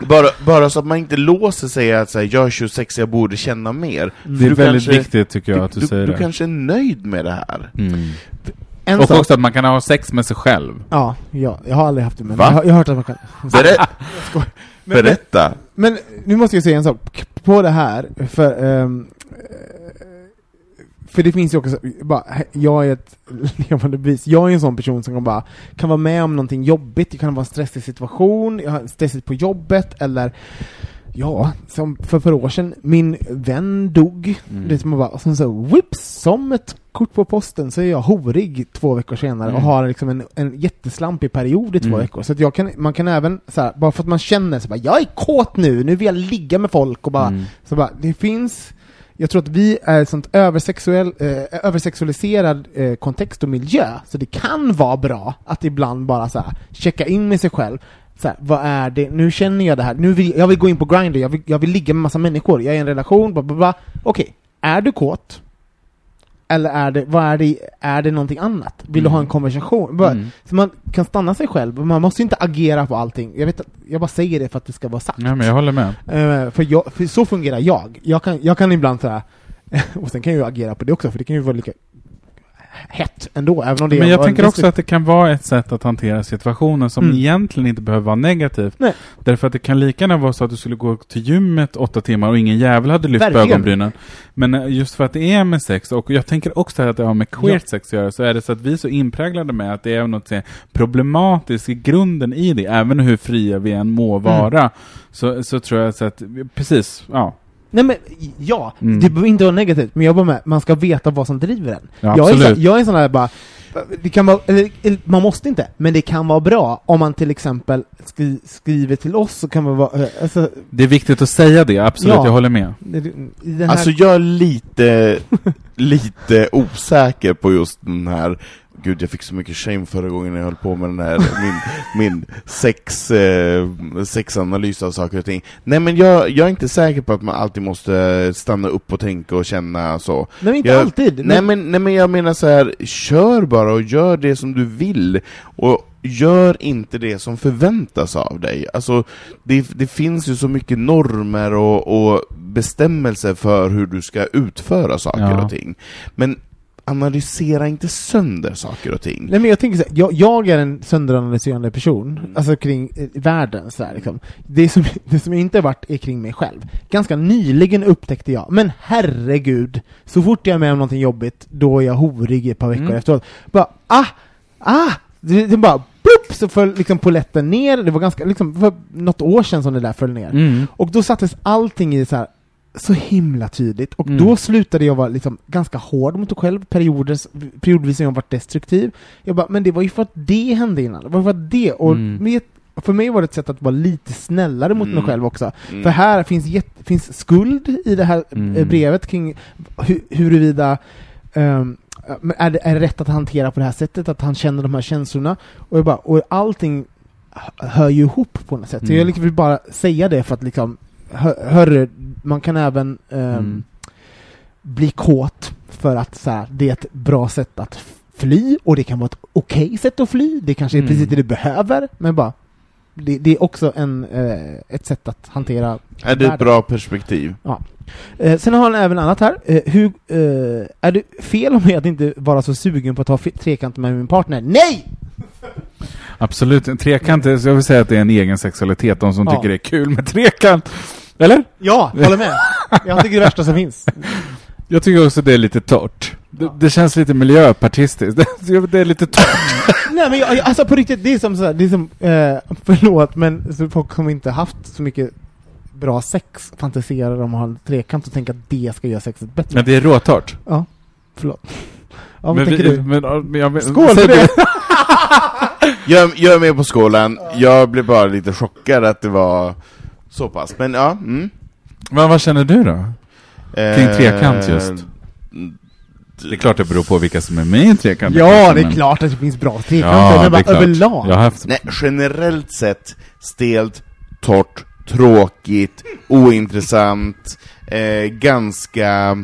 Speaker 4: bara, bara så att man inte låser sig att säga jag är 26, jag borde känna mer.
Speaker 5: Det är
Speaker 4: För du
Speaker 5: väldigt
Speaker 4: kanske-
Speaker 5: viktigt tycker jag att du,
Speaker 4: du,
Speaker 5: säger
Speaker 4: du
Speaker 5: det.
Speaker 4: kanske är nöjd med det här.
Speaker 5: Mm.
Speaker 3: En
Speaker 5: Och
Speaker 3: sak,
Speaker 5: också att man kan ha sex med sig själv.
Speaker 3: ja, ja, jag har aldrig haft det men
Speaker 4: Va?
Speaker 3: jag har, jag har hört att man kan.
Speaker 4: Berä-
Speaker 3: Men-
Speaker 4: berätta!
Speaker 3: Men nu måste jag säga en sak på det här, för eh, för det finns ju också, bara, jag är ett levande bevis, jag är en sån person som kan bara, kan vara med om någonting jobbigt, det kan vara en stressig situation, jag har stressigt på jobbet, eller Ja, som för ett par år sedan, min vän dog,
Speaker 5: Mm.
Speaker 3: det som bara, och sen så whips, som ett kort på posten så är jag horig två veckor senare och
Speaker 5: Mm.
Speaker 3: har liksom en, en jätteslampig period i två
Speaker 5: Mm.
Speaker 3: veckor. Så att jag kan, man kan även, så här, bara för att man känner så bara, jag är kåt nu, nu vill jag ligga med folk och bara,
Speaker 5: Mm.
Speaker 3: så bara, det finns jag tror att vi är ett sånt översexuell, eh, översexualiserad eh, kontext och miljö, så det kan vara bra att ibland bara så här, checka in med sig själv. Så här, vad är det, nu känner jag det här, nu vill, jag vill gå in på Grindr, jag vill, jag vill ligga med massa människor, jag är i en relation, bla bla bla. Okej, är du kåt? Eller är det, vad är det, är det någonting annat? Vill du ha en konversation? Bara,
Speaker 5: Mm.
Speaker 3: Så man kan stanna sig själv, man måste inte agera på allting. Jag vet jag bara säger det för att det ska vara sagt.
Speaker 5: Ja, men jag håller med.
Speaker 3: Eh, för, jag, för så fungerar jag. Jag kan, jag kan ibland såhär, och sen kan jag ju agera på det också, för det kan ju vara lika hett ändå, även om det
Speaker 5: Men jag tänker också att det kan vara ett sätt att hantera situationen som
Speaker 3: Mm.
Speaker 5: egentligen inte behöver vara negativt.
Speaker 3: Nej.
Speaker 5: Därför att det kan lika gärna vara så att du skulle gå till gymmet åtta timmar och ingen jävel hade lyft på
Speaker 3: Verkligen.
Speaker 5: ögonbrynen. Men eh, just för att det är med sex, och jag tänker också att det har med queert sex att göra, så är det så att vi är så inpräglade med att det är något problematiskt i grunden i det, även hur fria vi än må
Speaker 3: Mm.
Speaker 5: vara. Så, så tror jag så att, precis, ja.
Speaker 3: Nej men, ja,
Speaker 5: Mm.
Speaker 3: det behöver inte vara negativt, men jag bara med, man ska veta vad som driver en.
Speaker 5: Ja,
Speaker 3: jag, är
Speaker 5: absolut.
Speaker 3: så, jag är en sån där bara, det kan vara, eller, eller, man måste inte, men det kan vara bra om man till exempel skri, skriver till oss, så kan man vara, eh, alltså,
Speaker 5: Det är viktigt att säga det, absolut,
Speaker 3: Ja.
Speaker 5: jag håller med.
Speaker 3: här,
Speaker 4: Alltså jag är lite, lite osäker på just den här Gud, jag fick så mycket shame förra gången jag höll på med den här, min, min sex, eh, sexanalys av saker och ting. Nej men jag, jag är inte säker på att man alltid måste stanna upp och tänka och känna så.
Speaker 3: nej, inte
Speaker 4: jag,
Speaker 3: alltid.
Speaker 4: Nej men, nej men jag menar så här, kör bara och gör det som du vill. Och gör inte det som förväntas av dig. Alltså, det, det finns ju så mycket normer och, och bestämmelser för hur du ska utföra saker
Speaker 5: Ja.
Speaker 4: och ting. Men analysera inte sönder saker och ting.
Speaker 3: Nej men jag tänker så här, jag, jag är en sönderanalyserande person, alltså kring eh, världen så här, liksom. det, som, det som jag inte har varit är kring mig själv. Ganska nyligen upptäckte jag, men herregud, så fort jag är med om någonting jobbigt, då är jag horig i ett par veckor
Speaker 5: Mm.
Speaker 3: efteråt. Bara, ah, ah! Det, det bara, plupp, så föll liksom poletten ner, det var ganska, liksom, för något år sedan som det där föll ner.
Speaker 5: Mm.
Speaker 3: Och då sattes allting i så här så himla tydligt, och
Speaker 5: Mm.
Speaker 3: då slutade jag vara liksom ganska hård mot mig själv, perioder, periodvis har jag varit destruktiv. Jag bara, men det var ju för att det hände innan, det var för att det, och
Speaker 5: Mm.
Speaker 3: med, för mig var det ett sätt att vara lite snällare mot mig
Speaker 4: Mm.
Speaker 3: själv också.
Speaker 4: Mm.
Speaker 3: För här finns, jätt, finns skuld i det här
Speaker 5: Mm.
Speaker 3: eh, brevet kring hu, huruvida men är, det, är det rätt att hantera på det här sättet, att han känner de här känslorna? Och, jag bara, och allting hör ju ihop på något sätt. Så
Speaker 5: Mm.
Speaker 3: jag liksom vill bara säga det för att liksom, hör, hörru, man kan även ehm,
Speaker 5: Mm.
Speaker 3: bli kåt för att så här, det är ett bra sätt att fly, och det kan vara ett okej sätt att fly, det kanske är
Speaker 5: Mm.
Speaker 3: precis det du behöver, men bara det, det är också en, eh, ett sätt att hantera
Speaker 4: Är det ett bra perspektiv?
Speaker 3: Eh, sen har han även annat här. Eh, hur, eh, är det fel om mig att inte vara så sugen på att ha trekant med min partner? Nej!
Speaker 5: Absolut, en trekant, jag vill säga att det är en egen sexualitet, de som
Speaker 3: Ja.
Speaker 5: tycker det är kul med trekant. Eller?
Speaker 3: Ja, håller med. Jag tycker det är det värsta som finns.
Speaker 5: Jag tycker också det är lite torrt. Det, det känns lite miljöpartistiskt. Det, är lite torrt.
Speaker 3: Nej men jag, alltså på riktigt, det är som såhär, det är som, eh, förlåt men så folk som inte haft så mycket bra sex fantiserar om att ha en trekant och tänker att det ska göra sexet bättre.
Speaker 5: Men det är råtorrt.
Speaker 3: Ja, förlåt. Ja, vad
Speaker 5: men
Speaker 3: tänker
Speaker 5: vi,
Speaker 3: du?
Speaker 5: Men, men, jag,
Speaker 3: Skål för det!
Speaker 4: Jag, jag är med på skålen, jag blev bara lite chockad att det var så pass, men ja. Mm.
Speaker 5: Men vad känner du då? Kring
Speaker 4: Eh,
Speaker 5: trekant just. Det är klart det beror på vilka som är med i en trekant.
Speaker 3: Ja,
Speaker 5: kanske,
Speaker 3: det är
Speaker 5: men-
Speaker 3: klart att det finns bra
Speaker 5: Ja,
Speaker 3: trekanter,
Speaker 5: det
Speaker 3: men
Speaker 5: är
Speaker 3: bara
Speaker 5: klart.
Speaker 3: överlag.
Speaker 5: Jag har haft...
Speaker 4: Nej, generellt sett stelt, torrt, tråkigt, ointressant, eh, ganska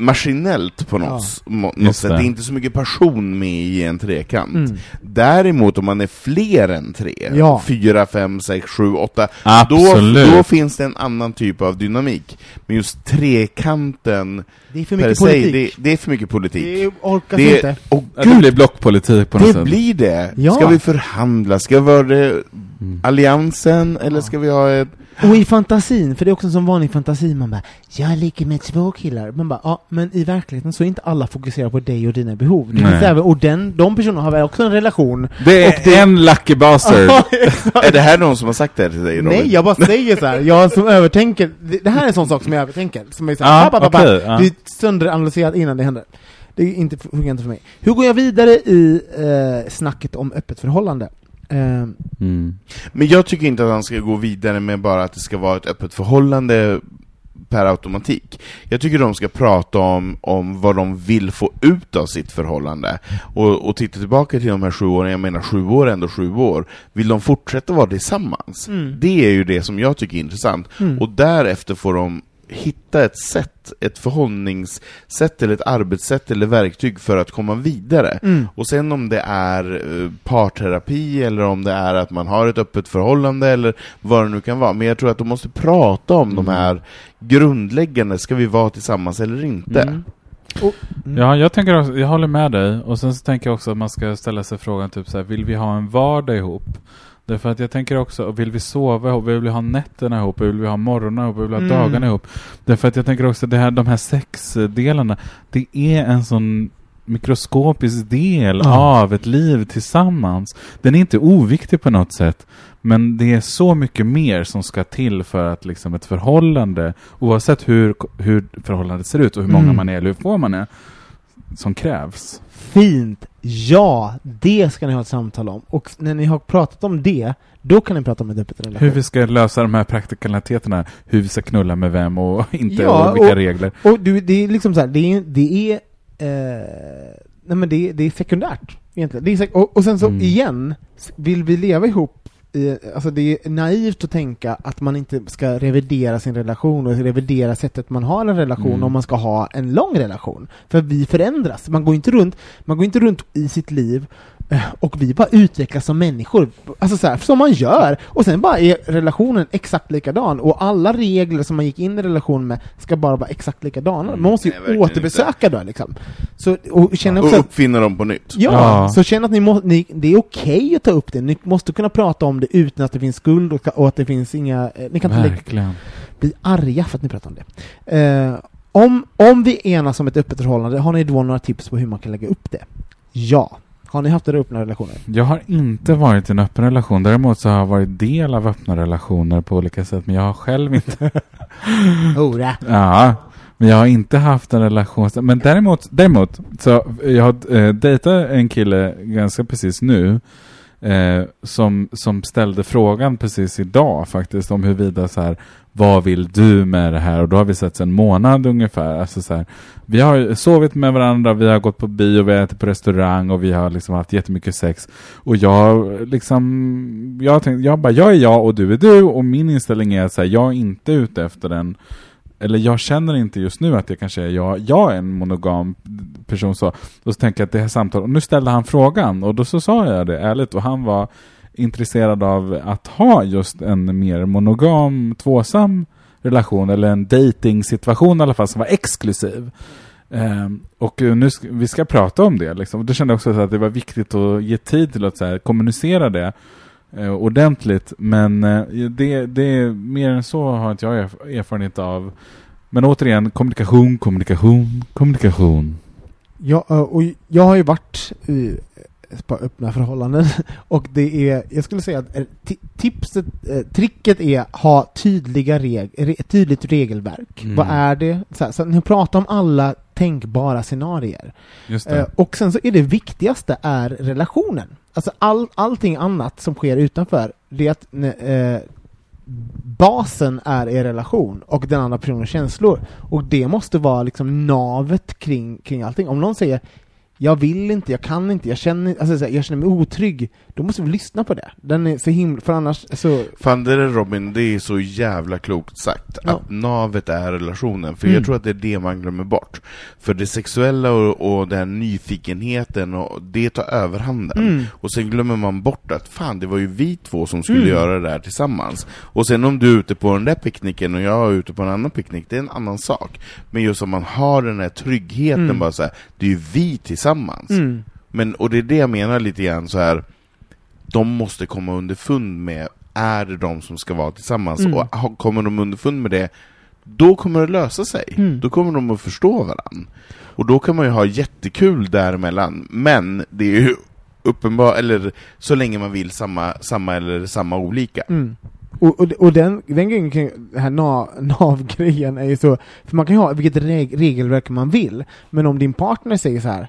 Speaker 4: maskinellt på något,
Speaker 3: Ja.
Speaker 4: något
Speaker 5: Just
Speaker 4: sätt.
Speaker 5: det.
Speaker 4: Det är inte så mycket passion med i en trekant.
Speaker 3: Mm.
Speaker 4: Däremot om man är fler än tre,
Speaker 3: Ja.
Speaker 4: fyra, fem, sex, sju, åtta, då,
Speaker 5: Absolut.
Speaker 4: då finns det en annan typ av dynamik. Men just trekanten
Speaker 3: Det är för mycket
Speaker 4: se,
Speaker 3: politik.
Speaker 4: det, det är för mycket politik.
Speaker 3: Det orkas
Speaker 4: Det,
Speaker 3: inte.
Speaker 4: och
Speaker 5: Ja, det blir blockpolitik på något
Speaker 4: det
Speaker 5: sätt.
Speaker 4: blir det!
Speaker 3: Ja.
Speaker 4: Ska vi förhandla? Ska vi vara det
Speaker 5: Mm.
Speaker 4: alliansen, eller ska vi ha ett...
Speaker 3: Och i fantasin, för det är också en sån vanlig fantasi, man bara Jag ligger med två killar. Man bara, ja, men i verkligheten så är inte alla fokuserade på dig och dina behov. Det finns även, och den, de personerna har väl också en relation.
Speaker 5: Det är
Speaker 3: det-
Speaker 5: en lucky bastard.
Speaker 4: Är det här någon som har sagt det här till dig Robin?
Speaker 3: Nej, jag bara säger så här. jag som övertänker, det, här är en sån sak som jag övertänker. Som är så
Speaker 5: Ja,
Speaker 3: här, ba, ba, ba, ba.
Speaker 5: ja.
Speaker 3: Det är sönderanalyserat innan det händer. Det är inte, funkar inte för mig. Hur går jag vidare i eh, snacket om öppet förhållande? Eh,
Speaker 5: Mm.
Speaker 4: Men jag tycker inte att han ska gå vidare med bara att det ska vara ett öppet förhållande per automatik. Jag tycker de ska prata om, om vad de vill få ut av sitt förhållande. Och, och titta tillbaka till de här sju åren, jag menar sju år är ändå sju år. Vill de fortsätta vara tillsammans?
Speaker 3: Mm.
Speaker 4: Det är ju det som jag tycker är intressant.
Speaker 3: Mm.
Speaker 4: Och därefter får de hitta ett sätt, ett förhållningssätt eller ett arbetssätt eller verktyg för att komma vidare.
Speaker 3: Mm.
Speaker 4: Och sen om det är eh, parterapi eller om det är att man har ett öppet förhållande eller vad det nu kan vara. Men jag tror att de måste prata om de här grundläggande, ska vi vara tillsammans eller inte?
Speaker 3: Mm. Och, mm.
Speaker 5: Ja, jag, tänker också, jag håller med dig. Och sen så tänker jag också att man ska ställa sig frågan typ så här, vill vi ha en vardag ihop? Därför att jag tänker också, vill vi sova ihop? Vill vi ha nätterna ihop? Vill vi ha morgonen ihop? Vill vi ha
Speaker 3: Mm.
Speaker 5: dagarna ihop? Därför att jag tänker också, det här, de här sexdelarna, det är en sån mikroskopisk del
Speaker 3: Ja.
Speaker 5: av ett liv tillsammans. Den är inte oviktig på något sätt. Men det är så mycket mer som ska till för att liksom ett förhållande, oavsett hur, hur förhållandet ser ut och hur många
Speaker 3: Mm.
Speaker 5: man är eller hur få man är, som krävs.
Speaker 3: Fint! Ja, det ska ni ha ett samtal om. Och när ni har pratat om det, då kan ni prata om ett öppet relation.
Speaker 5: Hur vi ska lösa de här praktikaliteterna, hur vi ska knulla med vem och inte,
Speaker 3: Ja,
Speaker 5: och vilka
Speaker 3: och-
Speaker 5: regler.
Speaker 3: Och du, det är liksom så här, det är, det är, eh, nej men det, det är sekundärt egentligen. Det är sek- och, och sen så
Speaker 5: Mm.
Speaker 3: igen, vill vi leva ihop alltså det är naivt att tänka att man inte ska revidera sin relation och revidera sättet man har en relation
Speaker 5: Mm.
Speaker 3: om man ska ha en lång relation. För vi förändras. Man går inte runt, man går inte runt i sitt liv och vi bara utvecklas som människor, alltså så här, som man gör, och sen bara är relationen exakt likadan, och alla regler som man gick in i relationen med ska bara vara exakt likadana.
Speaker 4: Mm,
Speaker 3: Man måste ju återbesöka då liksom. Så, och känna
Speaker 4: Och
Speaker 3: också att,
Speaker 4: uppfinna dem på nytt.
Speaker 3: ja,
Speaker 5: Ja.
Speaker 3: så känn att ni må, ni, det är okej att ta upp det, ni måste kunna prata om det utan att det finns skuld och, och att det finns inga, eh, ni kan inte lägga,
Speaker 5: Verkligen.
Speaker 3: bli arga för att ni pratar om det. Eh, om, om vi enas om ett öppet förhållande, har ni då några tips på hur man kan lägga upp det? Ja. Har ni haft era öppna relationer?
Speaker 5: Jag har inte varit i en öppen relation. Däremot så har jag varit del av öppna relationer på olika sätt. Men jag har själv inte...
Speaker 3: Hurra!
Speaker 5: ja. Men jag har inte haft en relation. Men däremot, däremot så jag har eh, dejtat en kille ganska precis nu. Eh, som, som ställde frågan precis idag faktiskt om huruvida så här, vad vill du med det här? Och då har vi sett en månad ungefär. Alltså så här, vi har sovit med varandra, vi har gått på bio, vi har ätit på restaurang och vi har liksom haft jättemycket sex. Och jag liksom, jag tänkte, jag bara, jag är jag och du är du och min inställning är att så jag är inte ute efter den eller jag känner inte just nu att jag kanske är jag, jag är en monogam person så. Och så tänker jag att det här samtalet, och nu ställde han frågan och då så sa jag det ärligt och han var intresserad av att ha just en mer monogam, tvåsam relation eller en dating-situation i alla fall som var exklusiv. Um, och nu sk- vi ska prata om det liksom. Då Det kände jag också så att det var viktigt att ge tid till att så här, kommunicera det uh, ordentligt. Men uh, det, det, mer än så har inte jag erf- erfarenhet av Men återigen, kommunikation, kommunikation, kommunikation.
Speaker 3: Ja, eh, och jag har ju varit i ett par öppna förhållanden och det är, jag skulle säga att eh, ti- tipset, eh, tricket är ha tydliga reg, tydligt regelverk.
Speaker 5: Mm.
Speaker 3: Vad är det? Så, här, så att ni pratar om alla tänkbara scenarier. Eh, och sen så är det viktigaste är relationen. Alltså all, allting annat som sker utanför, det är att eh, basen är er relation och den andra personens känslor. Och det måste vara liksom navet kring, kring allting. Om någon säger jag vill inte, jag kan inte, jag känner, alltså, så här, jag känner mig otrygg, då måste vi lyssna på det. Den är så himla, för annars så...
Speaker 4: Fan det där Robin, det är så jävla klokt sagt.
Speaker 3: Ja.
Speaker 4: Att navet är relationen, för
Speaker 3: Mm.
Speaker 4: jag tror att det är det man glömmer bort. För det sexuella och, och den nyfikenheten, och det tar överhanden.
Speaker 3: Mm.
Speaker 4: Och sen glömmer man bort att fan, det var ju vi två som skulle
Speaker 3: Mm.
Speaker 4: göra det där tillsammans. Och sen om du är ute på den där picknicken och jag är ute på en annan picknick, det är en annan sak. Men just om man har den här tryggheten
Speaker 3: Mm.
Speaker 4: bara så här, det är ju vi tillsammans.
Speaker 3: Mm.
Speaker 4: Men, och det är det jag menar lite grann så här. de måste komma underfund med, är det de som ska vara tillsammans?
Speaker 3: Mm.
Speaker 4: Och kommer de underfund med det, då kommer det lösa sig.
Speaker 3: Mm.
Speaker 4: Då kommer de att förstå varandra. Och då kan man ju ha jättekul däremellan, men det är ju uppenbart, eller så länge man vill samma, samma eller samma olika.
Speaker 3: Mm. Och, och, och den, den grejen kring den här nav, nav-grejen är ju så, för man kan ju ha vilket reg, regelverk man vill, men om din partner säger så här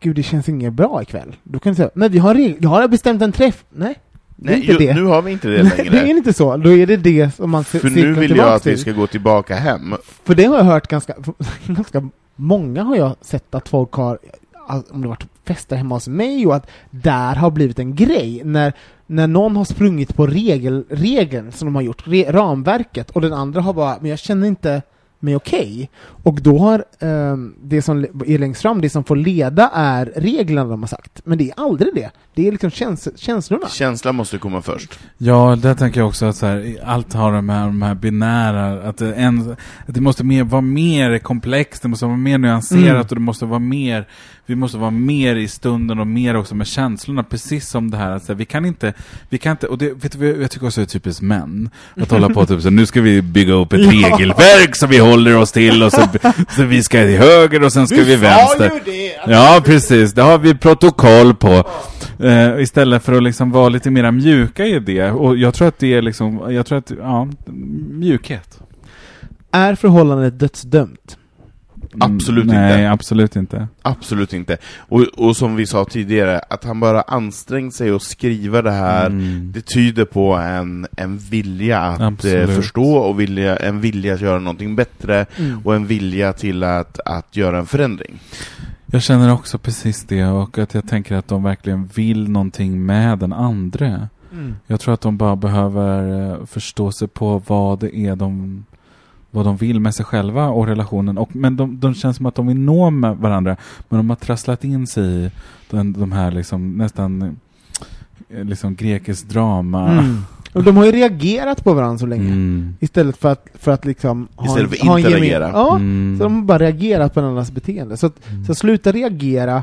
Speaker 3: Gud, det känns inget bra ikväll. Då kan du säga, men vi har, jag har bestämt en träff. Nej, det
Speaker 4: Nej,
Speaker 3: inte
Speaker 4: ju,
Speaker 3: det.
Speaker 4: nu har vi inte det längre.
Speaker 3: det är inte så. Då är det det som man
Speaker 4: För nu vill jag att vi
Speaker 3: till.
Speaker 4: ska gå tillbaka hem.
Speaker 3: För det har jag hört ganska, ganska många har jag sett att folk har, om det varit fester hemma hos mig och att där har blivit en grej när, när någon har sprungit på regel, regeln som de har gjort, re, ramverket, och den andra har bara, men jag känner inte mig okej. Och då har ehm, det som är längst fram, det som får leda är reglerna de har sagt. Men det är aldrig det. Det är liksom käns känslorna.
Speaker 4: Känslan måste komma först.
Speaker 5: Ja, där tänker jag också att så här, allt har de här, de här binära, att det, en, att det måste mer, vara mer komplext, det måste vara mer nyanserat
Speaker 3: Mm.
Speaker 5: och det måste vara mer, vi måste vara mer i stunden och mer också med känslorna, precis som det här att så här, vi kan inte, vi kan inte, och det, vet du, jag tycker också är typiskt män, att hålla på typ så nu ska vi bygga upp ett
Speaker 3: Ja.
Speaker 5: regelverk som vi håller oss till och så, så vi ska till höger och sen ska vi vänster.
Speaker 3: det!
Speaker 5: Ja, precis. Det har vi protokoll på. Eh, istället för att liksom vara lite mer mjuka i det. Och jag tror att det är liksom, jag tror att, ja, mjukhet.
Speaker 3: Är förhållandet dödsdömt?
Speaker 4: Absolut
Speaker 5: Mm, Nej,
Speaker 4: inte.
Speaker 5: absolut inte.
Speaker 4: Absolut inte. Och, och som vi sa tidigare, att han bara ansträngt sig att skriva det här,
Speaker 5: Mm.
Speaker 4: det tyder på en, en vilja att eh,
Speaker 5: Absolut.
Speaker 4: förstå och vilja, en vilja att göra någonting bättre
Speaker 3: Mm.
Speaker 4: och en vilja till att, att göra en förändring.
Speaker 5: Jag känner också precis det och att jag tänker att de verkligen vill någonting med den andra.
Speaker 3: Mm.
Speaker 5: Jag tror att de bara behöver eh, förstå sig på vad det är de vad de vill med sig själva och relationen. Och, men de, de känns som att de vill nå med varandra. Men de har trasslat in sig i den, de här liksom, nästan eh, liksom grekisk drama.
Speaker 3: Mm. Och de har ju reagerat på varandra så länge.
Speaker 5: Mm.
Speaker 3: Istället för att, för att liksom ha
Speaker 4: Istället
Speaker 3: en,
Speaker 4: för
Speaker 3: ha en
Speaker 4: inte
Speaker 3: gemen-
Speaker 4: reagera.
Speaker 3: Ja,
Speaker 5: Mm.
Speaker 3: så de har bara reagerat på varandras beteende. Så, att,
Speaker 5: Mm.
Speaker 3: så sluta reagera,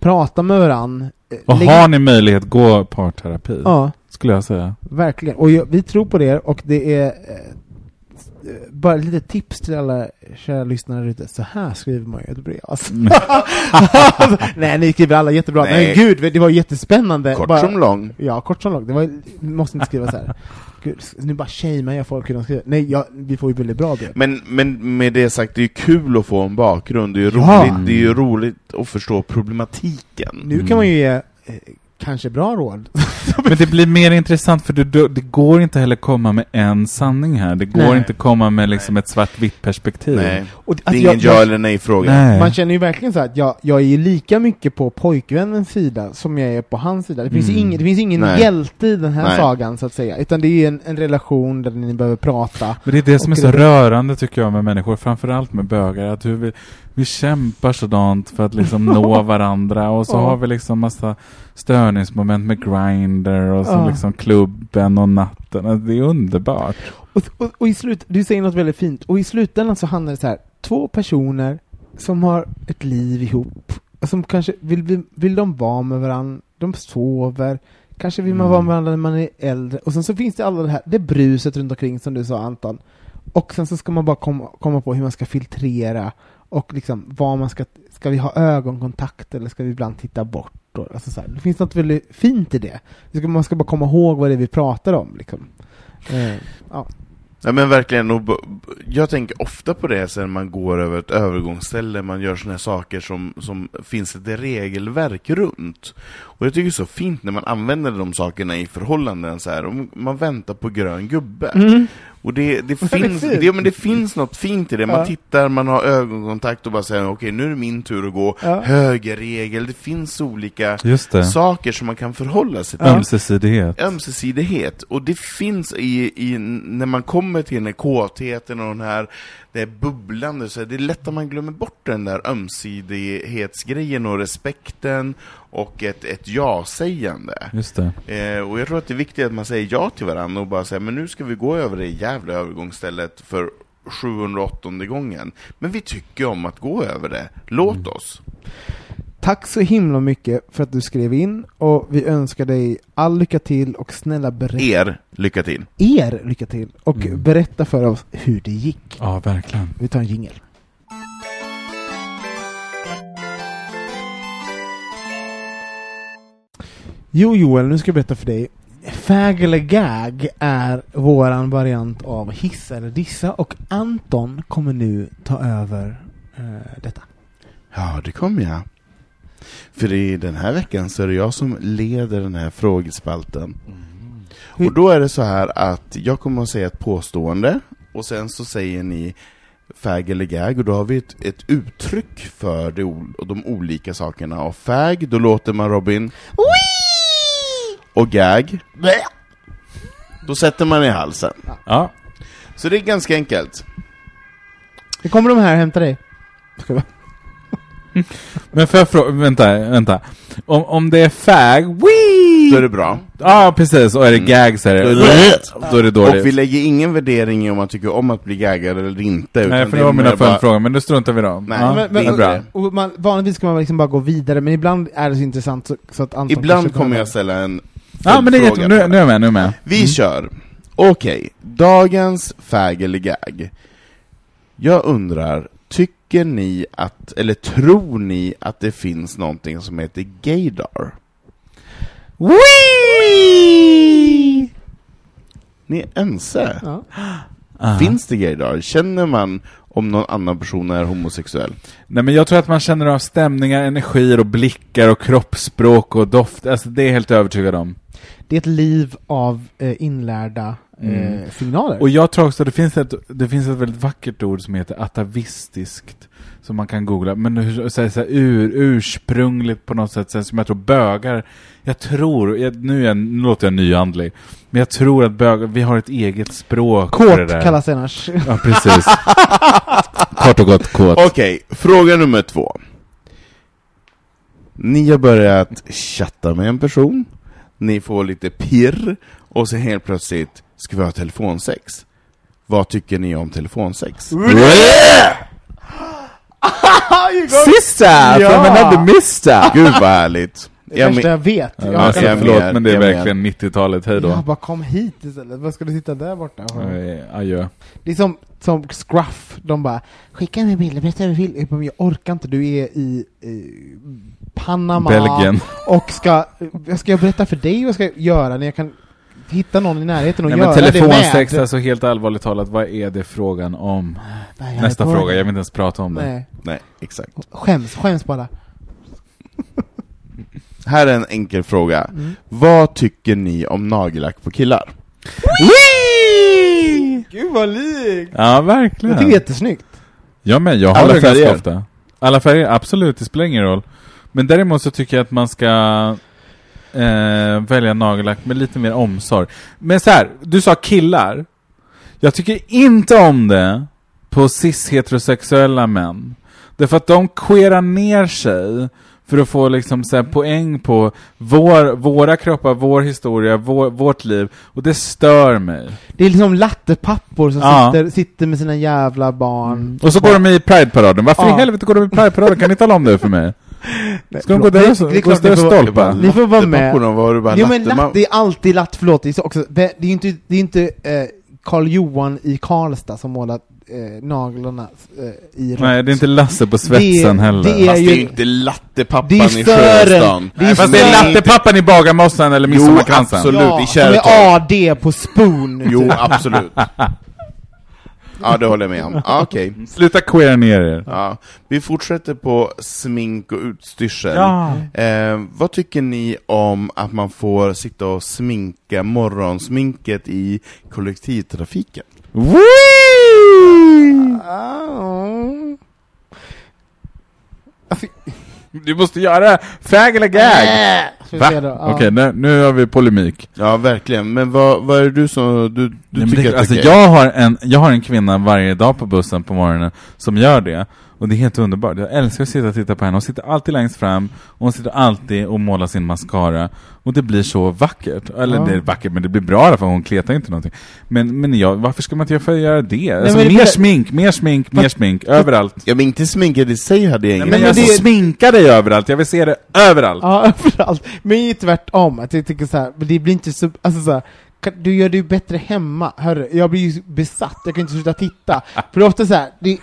Speaker 3: prata med varandra. eh,
Speaker 5: Och har ni möjlighet, gå parterapi.
Speaker 3: Ja,
Speaker 5: Skulle jag säga.
Speaker 3: verkligen. Och jag, vi tror på det och det är eh, bara lite tips till alla kära lyssnare ute. Så här skriver man ju ett brev. Alltså.
Speaker 5: Mm.
Speaker 3: Nej, ni skriver alla jättebra.
Speaker 4: Nej.
Speaker 3: Men gud, det var jättespännande.
Speaker 4: Kort
Speaker 3: Bara-
Speaker 4: som lång.
Speaker 3: Ja, kort som långt. Det var, måste inte skriva så här. Gud, nu bara shamear jag folk hur de skriver. Nej, ja, vi får ju väldigt bra brev.
Speaker 4: Men, men med det sagt, det är ju kul att få en bakgrund, det är ju
Speaker 3: Ja.
Speaker 4: roligt, det är roligt att förstå problematiken.
Speaker 3: Nu kan man ju ge eh, kanske bra råd.
Speaker 5: Men det blir mer intressant för det, det går inte heller komma med en sanning här. Det går
Speaker 3: Nej.
Speaker 5: inte komma med liksom ett svartvitt perspektiv.
Speaker 4: Nej,
Speaker 3: Och,
Speaker 4: det är
Speaker 3: alltså,
Speaker 4: ingen
Speaker 3: jag-
Speaker 4: ja eller nej-fråga.
Speaker 5: Nej.
Speaker 3: Man känner ju verkligen så här att jag, jag är ju lika mycket på pojkvännens sida som jag är på hans sida. Det finns,
Speaker 5: Mm.
Speaker 3: ingen, det finns ingen
Speaker 4: Nej.
Speaker 3: hjälte i den här
Speaker 4: Nej.
Speaker 3: sagan, så att säga. Utan det är en, en relation där ni behöver prata.
Speaker 5: Men det är det som är så
Speaker 3: det-
Speaker 5: rörande tycker jag med människor, framförallt med bögar, att hur vi, vi kämpar sådant för att liksom nå varandra och så
Speaker 3: Ja.
Speaker 5: har vi liksom massa störningsmoment med Grindr och så
Speaker 3: Ja.
Speaker 5: liksom klubben och natten. Alltså, Det är underbart.
Speaker 3: Och, och, och i slut, du säger något väldigt fint, och i slutändan så handlar det så här, två personer som har ett liv ihop, som kanske vill, vill, vill de vara med varandra, de sover, kanske vill man
Speaker 5: Mm.
Speaker 3: vara med varandra när man är äldre, och sen så finns det alla det här, det bruset runt omkring som du sa Anton. Och sen så ska man bara komma, komma på hur man ska filtrera och liksom vad man ska, ska vi ha ögonkontakt eller ska vi ibland titta bort? Och, alltså så här, det finns något väldigt fint i det. Man ska bara komma ihåg vad det är vi pratar om. Liksom. Eh, ja.
Speaker 4: Ja men verkligen, och jag tänker ofta på det sen man går över ett övergångsställe, man gör såna här saker som, som finns ett regelverk runt. Och jag tycker det är så fint när man använder de sakerna i förhållanden så här, om man väntar på grön gubbe.
Speaker 3: Mm.
Speaker 4: Och det, det, finns, det, men det finns något fint i det, man
Speaker 3: Ja.
Speaker 4: tittar, man har ögonkontakt och bara säger okej nu är det min tur att gå,
Speaker 3: Ja.
Speaker 4: högerregel, det finns olika
Speaker 5: det.
Speaker 4: saker som man kan förhålla sig till
Speaker 5: Ömsesidighet.
Speaker 4: ömsesidighet. Och det finns i, i, när man kommer till den här kåtheten och den här, det bubblande, så är det lätt att man glömmer bort den där ömsesidighetsgrejen och respekten och ett, ett ja-sägande.
Speaker 5: Just det.
Speaker 4: Eh, och jag tror att det är viktigt att man säger ja till varandra och bara säger men nu ska vi gå över det jävla övergångsstället för 708 gången. Men vi tycker om att gå över det. Låt oss.
Speaker 3: Tack så himla mycket för att du skrev in och vi önskar dig all lycka till och snälla berätta
Speaker 4: Er, lycka till.
Speaker 3: er lycka till och
Speaker 5: Mm.
Speaker 3: berätta för oss hur det gick.
Speaker 5: Ja, verkligen.
Speaker 3: Vi tar en jingel. Jo Joel, nu ska jag berätta för dig. Fag eller gag är våran variant av hissa eller dissa och Anton kommer nu ta över eh, detta.
Speaker 4: Ja, det kommer jag. För i den här veckan så är det jag som leder den här frågespalten.
Speaker 3: Hur-
Speaker 4: Och då är det så här att jag kommer att säga ett påstående och sen så säger ni fag eller gag och då har vi ett, ett uttryck för det, ol- de olika sakerna. Och fag, då låter man Robin och gag, då sätter man i halsen.
Speaker 5: Ja.
Speaker 4: Så det är ganska enkelt.
Speaker 3: Nu kommer de här och hämtar dig.
Speaker 5: Men får jag fråga, vänta, vänta. Om, om det är fag, wee!
Speaker 4: Då är det bra.
Speaker 5: Ja, precis. Och är det gag så är
Speaker 4: Då är
Speaker 5: det...
Speaker 4: det
Speaker 5: Då är det
Speaker 4: Och
Speaker 5: dåligt.
Speaker 4: vi lägger ingen värdering i om man tycker om att bli gaggad eller inte.
Speaker 5: Nej, för det var mina
Speaker 4: mer bara-
Speaker 5: följdfrågor, men det struntar vi då.
Speaker 4: Nej,
Speaker 5: ja,
Speaker 4: men-
Speaker 5: det är
Speaker 4: men-
Speaker 5: bra.
Speaker 3: Och man, vanligtvis ska man liksom bara gå vidare, men ibland är det så intressant så, så att Anton
Speaker 4: Ibland kommer jag ställa en
Speaker 5: Ja, men det är jättebra. Nu, nu är jag med, nu är jag med.
Speaker 4: Vi kör. Okej, dagens fag eller gag. Jag undrar, tycker ni att, eller tror ni att det finns någonting som heter gaydar?
Speaker 3: Wee!
Speaker 4: Ni är ense?
Speaker 3: Ja.
Speaker 5: Aha.
Speaker 4: Finns det gaydar? Känner man om någon annan person är homosexuell?
Speaker 5: Nej, men jag tror att man känner av stämningar, energier och blickar och kroppsspråk och doft. Alltså, det är jag helt övertygad om.
Speaker 3: Det är ett liv av eh, inlärda eh,
Speaker 5: Mm.
Speaker 3: signaler.
Speaker 5: Och jag tror också att det finns ett, det finns ett väldigt vackert ord som heter atavistiskt. Som man kan googla. Men hur, så här, så här, ur, ursprungligt på något sätt. Så här, som jag tror bögar. Jag tror, jag, nu, är jag, nu låter jag nyandlig. Men jag tror att bögar, vi har ett eget språk för det
Speaker 3: Kåt
Speaker 5: där.
Speaker 3: kallas det annars.
Speaker 5: Ja, precis. Kort och gott kåt.
Speaker 4: Okej, fråga nummer två. Ni har börjat chatta med en person, ni får lite pirr, och så helt plötsligt ska vi ha telefonsex. Vad tycker ni om telefonsex?
Speaker 5: Sista!
Speaker 3: Ja.
Speaker 5: From another mister!
Speaker 4: Gud vad härligt!
Speaker 3: Det
Speaker 4: Jag
Speaker 3: värsta
Speaker 4: men-
Speaker 3: jag vet.
Speaker 5: Ja,
Speaker 3: jag,
Speaker 5: alltså,
Speaker 4: jag
Speaker 5: förlåt, men det är verkligen 90-talet. Hej då.
Speaker 3: jag bara kom hit istället. Vad ska du sitta där borta?
Speaker 5: Eh, Adjö.
Speaker 3: Det är som, som Scruff, de bara Skicka mig bilder, berätta hur du vill. Jag bara, men jag orkar inte, du är i eh, Panama
Speaker 5: Belgien.
Speaker 3: och ska, vad ska jag berätta för dig vad ska jag göra när jag kan hitta någon i närheten och
Speaker 5: Nej,
Speaker 3: göra
Speaker 5: men
Speaker 3: det
Speaker 5: telefonsex,
Speaker 3: med?
Speaker 5: alltså helt allvarligt talat, vad är det frågan om?
Speaker 3: Nej,
Speaker 5: Nästa fråga,
Speaker 3: det.
Speaker 5: jag vill inte ens prata om det.
Speaker 3: Nej,
Speaker 4: Nej, exakt.
Speaker 3: skäms, skäms bara.
Speaker 4: Här är en enkel fråga. Vad tycker ni om nagellack på killar?
Speaker 3: Gud vad likt!
Speaker 5: Ja, verkligen.
Speaker 3: Jag tycker det är jättesnyggt.
Speaker 5: Ja, men jag har
Speaker 4: Alla
Speaker 5: det ganska ofta. Alla färger, absolut, det spelar ingen roll. Men däremot så tycker jag att man ska eh, välja nagellack med lite mer omsorg. Men så här, du sa killar. Jag tycker inte om det på cis-heterosexuella män. Därför att de queerar ner sig för att få liksom så poäng på vår, våra kroppar, vår historia, vår, vårt liv. Och det stör mig.
Speaker 3: Det är liksom lattepappor som
Speaker 5: Ja.
Speaker 3: sitter, sitter med sina jävla barn.
Speaker 5: Och så går de i Pride-paraden. Varför
Speaker 3: Ja.
Speaker 5: i helvete går de i Pride-paraden? Kan ni tala om det för mig? Ska de gå där och
Speaker 3: Det- det klart
Speaker 5: där och
Speaker 3: ni får-
Speaker 5: stolpa?
Speaker 3: Ni får vara med.
Speaker 4: Har du bara
Speaker 3: Jo men
Speaker 4: latte-
Speaker 3: latt, det är alltid latt, förlåt, det är, så också, det är ju inte, det är inte eh, Karl Johan i Karlstad som målat eh, naglarna eh, i rött.
Speaker 5: Nej, det är inte Lasse på svetsen
Speaker 3: Det-
Speaker 5: heller.
Speaker 3: det är
Speaker 4: Fast det är
Speaker 3: ju-
Speaker 4: ju inte lattepappan
Speaker 3: Det är
Speaker 4: i. Sjöstan.
Speaker 3: Det är
Speaker 5: fast det är lattepappan i Bagarmossen eller
Speaker 4: Jo,
Speaker 5: Midsommarkransen.
Speaker 4: absolut.
Speaker 3: Ja,
Speaker 4: i
Speaker 3: som är
Speaker 4: Kärrtorp.
Speaker 3: AD på Spoon.
Speaker 4: Jo,
Speaker 3: typ.
Speaker 4: absolut. Ja, det håller jag med om. Ja, Okej.
Speaker 5: Sluta queera ner er.
Speaker 4: Ja. Vi fortsätter på smink och utstyrsel.
Speaker 5: Ja.
Speaker 4: Eh, vad tycker ni om att man får sitta och sminka morgonsminket i kollektivtrafiken?
Speaker 3: Alltså,
Speaker 5: Du måste göra fag eller gag.
Speaker 3: ska vi
Speaker 5: Va?
Speaker 3: se då. Ja.
Speaker 5: Okej, nu, nu har vi polemik.
Speaker 4: Ja, verkligen. Men vad, vad är det du som du, du
Speaker 5: Nej,
Speaker 4: tycker
Speaker 5: det,
Speaker 4: att
Speaker 5: alltså,
Speaker 4: det är
Speaker 5: jag, har en, jag har en kvinna varje dag på bussen på morgonen som gör det. Och det är helt underbart. Jag älskar att sitta och titta på henne. Hon sitter alltid längst fram. Och hon sitter alltid och målar sin mascara. Och det blir så vackert. Eller
Speaker 3: Ja.
Speaker 5: det är vackert, men det blir bra i alla fall. Hon kletar inte någonting. Men, men jag, varför ska man inte göra det? alltså,
Speaker 3: men det
Speaker 5: mer
Speaker 3: blir-
Speaker 5: smink, mer smink, mer smink. Överallt.
Speaker 4: Ja, men inte sminket i sig hade jag
Speaker 5: Nej,
Speaker 4: ingen
Speaker 5: men
Speaker 3: men det-
Speaker 5: sminka dig överallt. Jag vill se det överallt.
Speaker 3: Ja, överallt. Men det är tvärtom, att jag tycker så här, men det blir inte så, alltså så här, du gör det ju bättre hemma, hörru. Jag blir ju besatt, jag kan inte sluta titta. För det är ofta så här, det,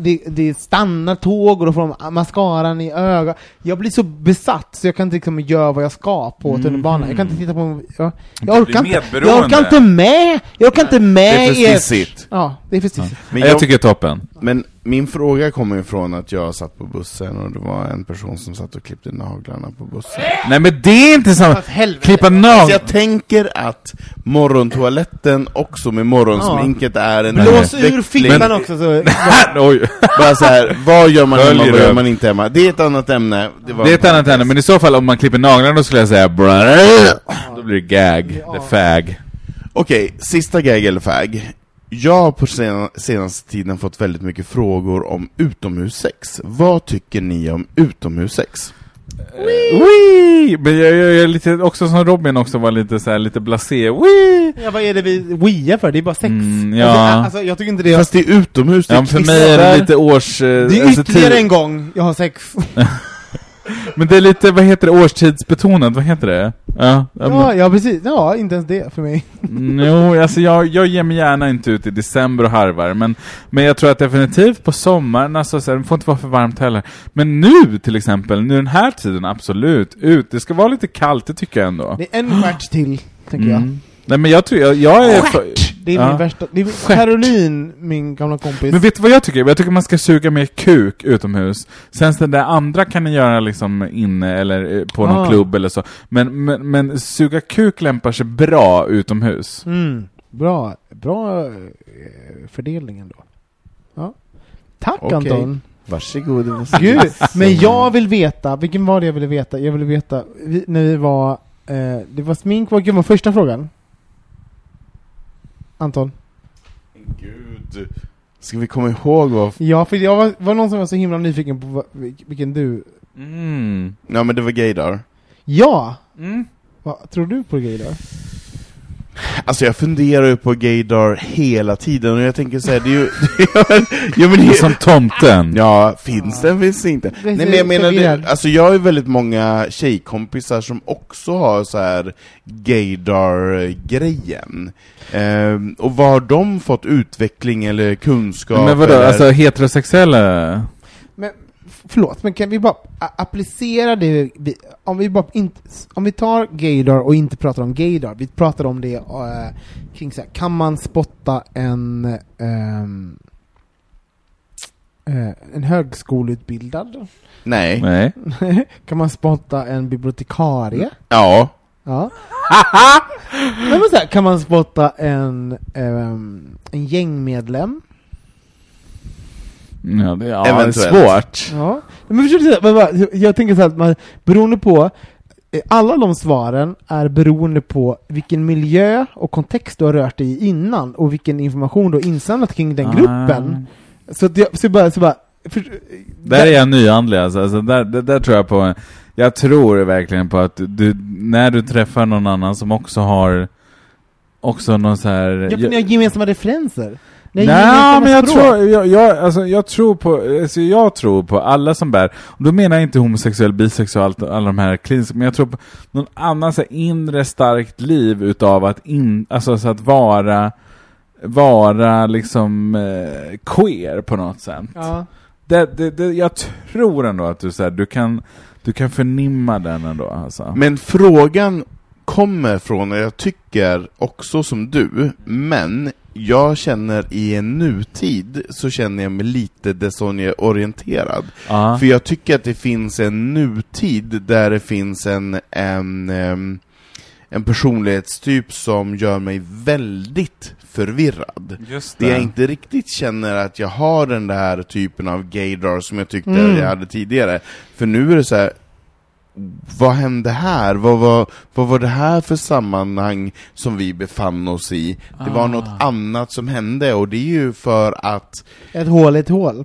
Speaker 3: det, det stannar tåg och då får de mascaran i ögat. Jag blir så besatt så jag kan inte liksom göra vad jag ska på tunnelbanan. Jag kan inte titta på, jag, jag orkar inte, jag orkar inte med! Jag orkar inte med
Speaker 4: Det är för stissigt.
Speaker 3: Ja, det är för stissigt.
Speaker 4: Men
Speaker 5: jag,
Speaker 4: jag-
Speaker 5: tycker toppen.
Speaker 4: Men min fråga kommer ju från att jag satt på bussen och det var en person som satt och klippte naglarna på bussen.
Speaker 5: Nej men det är inte samma... Klippa
Speaker 4: Så
Speaker 5: naglar...
Speaker 4: jag tänker att morgontoaletten också med morgonsminket är en
Speaker 3: Blås ur fittan också så...
Speaker 5: Oj.
Speaker 4: Bara så här, vad gör man hemma,
Speaker 5: Följer
Speaker 4: vad
Speaker 5: det.
Speaker 4: gör man inte hemma? Det är ett annat ämne. var
Speaker 5: Det är ett annat ämne, men i så fall om man klipper naglarna då skulle jag säga. Då blir det gag,
Speaker 3: Ja.
Speaker 5: the fag.
Speaker 4: Okej, sista gag eller fag. Jag har på sena, senaste tiden fått väldigt mycket frågor om utomhussex. Vad tycker ni om utomhussex?
Speaker 5: Wee! Men jag, jag, jag är lite, också som Robin också var lite så här, lite blasé. Wee!
Speaker 3: Ja, vad är det vi wear för? Det är bara sex.
Speaker 5: Mm, ja.
Speaker 3: alltså, alltså, jag tycker inte det är...
Speaker 4: Fast det är utomhus, det
Speaker 5: Ja,
Speaker 4: är
Speaker 5: men för mig är det lite års... eh,
Speaker 3: Det är
Speaker 5: alltså,
Speaker 3: ytterligare
Speaker 5: tid-
Speaker 3: en gång jag har sex.
Speaker 5: Men det är lite, vad heter det, årstidsbetonat, vad heter det? Ja, ja,
Speaker 3: Ja, ja, precis. Ja, inte ens det för mig.
Speaker 5: men- Jo, alltså jag, jag ger mig gärna inte ut i december och harvar, men, men jag tror att definitivt på sommaren, alltså så här, det får inte vara för varmt heller. Men nu till exempel, nu den här tiden, absolut, ut. Det ska vara lite kallt, det tycker jag ändå.
Speaker 3: Det är en stjärt till, tänker jag.
Speaker 5: Mm. Nej men jag tror, jag, jag är... för-
Speaker 3: Det är
Speaker 5: Ja.
Speaker 3: min värsta... Det är Caroline, min gamla kompis.
Speaker 5: Men vet du vad jag tycker? Jag tycker man ska suga mer kuk utomhus. Sen så det där andra kan ni göra liksom inne eller eh, på någon
Speaker 3: Ah.
Speaker 5: klubb eller så. Men, men, men suga kuk lämpar sig bra utomhus.
Speaker 3: Mm. Bra, bra eh, fördelning ändå. Ja. Tack
Speaker 4: Okej.
Speaker 3: Anton.
Speaker 4: Varsågod.
Speaker 3: Gud, men jag vill veta, vilken var det jag ville veta? Jag ville veta, vi, när vi var, eh, det var smink, vad var första frågan? Anton?
Speaker 4: Gud. Ska vi komma ihåg vad...
Speaker 3: Ja, för jag var, var någon som var så himla nyfiken på vad, vil- vilken du...
Speaker 5: Mm.
Speaker 4: Ja men det var gaydar.
Speaker 3: Ja!
Speaker 5: Mm.
Speaker 3: Vad tror du på grejer
Speaker 4: Alltså jag funderar ju på gaydar hela tiden och jag tänker säga det är ju... ja, men det,
Speaker 5: Som tomten.
Speaker 4: Ja, finns den, finns det inte.
Speaker 3: Det är
Speaker 4: Nej men jag
Speaker 3: så
Speaker 4: menar, det, alltså jag har ju väldigt många tjejkompisar som också har så här gaydar-grejen. Ehm, och vad har de fått utveckling eller kunskap?
Speaker 5: Men vadå,
Speaker 4: eller?
Speaker 5: alltså heterosexuella?
Speaker 3: Förlåt, men kan vi bara applicera det, vi, om vi bara inte, om vi tar gaydar och inte pratar om gaydar, vi pratar om det eh, kring så här, kan man spotta en ehm, eh, en högskoleutbildad?
Speaker 4: Nej.
Speaker 5: Nej.
Speaker 3: kan man spotta en bibliotekarie?
Speaker 4: Ja.
Speaker 3: Ja. Men så här, kan man spotta en, ehm, en gängmedlem?
Speaker 5: Ja, det, ja,
Speaker 4: Eventuellt.
Speaker 5: det är svårt.
Speaker 3: Ja, men bara, jag- jag tänker så här att man, beroende på, eh, alla de svaren är beroende på vilken miljö och kontext du har rört dig i innan och vilken information du har insamlat kring den gruppen. Så, att jag, så bara, så bara för,
Speaker 5: Där är jag nyandlig alltså, alltså där, där, där tror jag på, jag tror verkligen på att du, när du träffar någon annan som också har, också någon så här...
Speaker 3: Ja, för ni har gemensamma referenser.
Speaker 5: Nej, men jag
Speaker 3: språk.
Speaker 5: tror, jag, jag, alltså, jag tror på, alltså, jag tror på alla som bär, och då menar jag inte homosexuell, bisexuell, allt, alla de här kliniska, men jag tror på någon annan så här, inre starkt liv utav att in, alltså så att vara vara liksom eh, queer på något sätt.
Speaker 3: Ja.
Speaker 5: Det, det, det, jag tror ändå att du, så här, du, kan, du kan förnimma den ändå. Alltså.
Speaker 4: Men frågan kommer från, och jag tycker också som du, men jag känner i en nutid så känner jag mig lite desonje-orienterad. För jag tycker att det finns en nutid där det finns en, en, em, en personlighetstyp som gör mig väldigt förvirrad.
Speaker 5: Just
Speaker 4: Det jag inte riktigt känner att jag har den där typen av gaydar som jag tyckte
Speaker 3: Mm.
Speaker 4: jag hade tidigare. För nu är det så här. Vad hände här? Vad var, vad var det här för sammanhang som vi befann oss i? Det var
Speaker 5: Ah.
Speaker 4: något annat som hände, och det är ju för att...
Speaker 3: Ett hål i ett hål.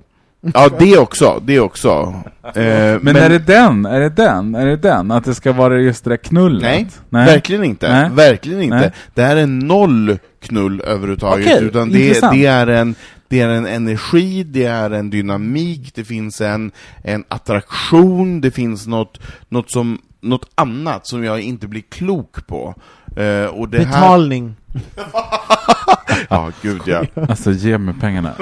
Speaker 4: Ja, det också, det också. Eh,
Speaker 5: Men, är det den? Är det den? Är det den? Att det ska vara just det där knullet?
Speaker 4: Nej, verkligen inte.
Speaker 5: Nej.
Speaker 4: Verkligen inte.
Speaker 5: Nej.
Speaker 4: Det här är noll knull överhuvudtaget,
Speaker 5: Okej,
Speaker 4: utan det, det, är en, det är en energi, det är en dynamik, det finns en, en attraktion, det finns något, något, som, något annat som jag inte blir klok på. Eh, och det här...
Speaker 3: Betalning.
Speaker 4: Ja, gud ja.
Speaker 5: Alltså ge mig pengarna.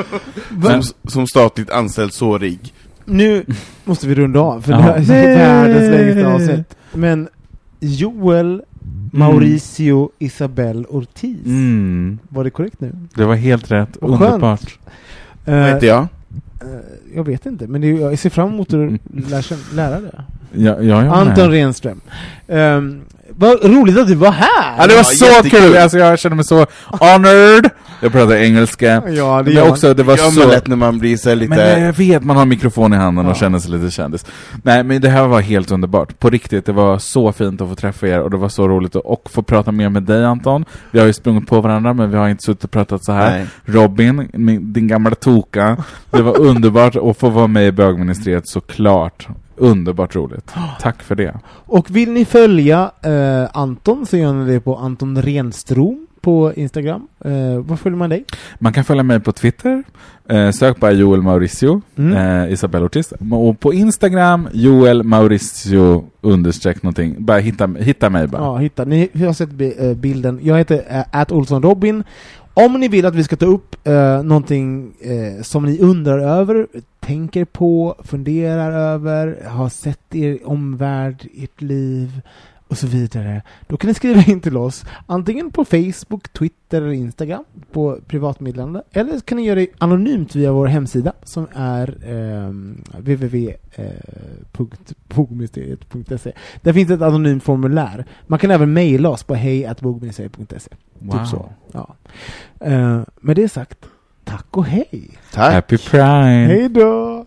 Speaker 4: Som, som statligt anställd så rik.
Speaker 3: Nu måste vi runda av, för det här är världens längsta avsnitt. Men Joel Mauricio Isabel Ortiz.
Speaker 5: Mm.
Speaker 3: Var det korrekt nu?
Speaker 5: Det var helt rätt.
Speaker 3: Skönt.
Speaker 5: Underbart.
Speaker 3: Eh,
Speaker 4: Vad heter jag?
Speaker 3: eh, jag vet inte, men det, är- jag ser fram emot att lära, lära det.
Speaker 5: Ja, ja,
Speaker 3: Anton
Speaker 5: med.
Speaker 3: Renström. Um, vad roligt att du var här!
Speaker 5: Ja, det var
Speaker 4: Ja,
Speaker 5: så
Speaker 4: jättekul.
Speaker 5: kul! Alltså, jag kände mig så honored. Jag pratar engelska.
Speaker 3: Ja, det
Speaker 5: Men också, det var
Speaker 4: gör
Speaker 5: så...
Speaker 4: lätt när man blir så lite...
Speaker 5: Men eh, jag vet, man har mikrofon i handen
Speaker 3: Ja.
Speaker 5: och känner sig lite kändis. Nej, men det här var helt underbart. På riktigt, det var så fint att få träffa er och det var så roligt att och få prata mer med dig Anton. Vi har ju sprungit på varandra, men vi har inte suttit och pratat så här.
Speaker 4: Nej.
Speaker 5: Robin, min, din gamla toka. Det var underbart att få vara med i bögministeriet såklart. Underbart roligt. Tack för det.
Speaker 3: Och vill ni följa eh, Anton så gör ni det på Anton Renstrom på Instagram. Eh, vad följer man dig?
Speaker 5: Man kan följa mig på Twitter, eh, sök bara Joel Mauricio,
Speaker 3: Mm.
Speaker 5: eh, Isabel Ortiz. Och på Instagram, Joel Mauricio understreck någonting. Bara hitta, hitta mig bara.
Speaker 3: Ja, hitta. Ni har sett eh, bilden. Jag heter at Olsson Robin. Om ni vill att vi ska ta upp eh, någonting eh, som ni undrar över, tänker på, funderar över, har sett er omvärld, ert liv och så vidare, då kan ni skriva in till oss antingen på Facebook, Twitter eller Instagram på privatmeddelande eller så kan ni göra det anonymt via vår hemsida som är eh, www.bogmysteriet.se Där finns ett anonymt formulär. Man kan även mejla oss på hejatbogmysteriet.se
Speaker 5: Wow.
Speaker 3: Typ så. Ja. Eh, med det sagt, tack och hej!
Speaker 4: Tack!
Speaker 5: Happy Pride!
Speaker 3: Hej då!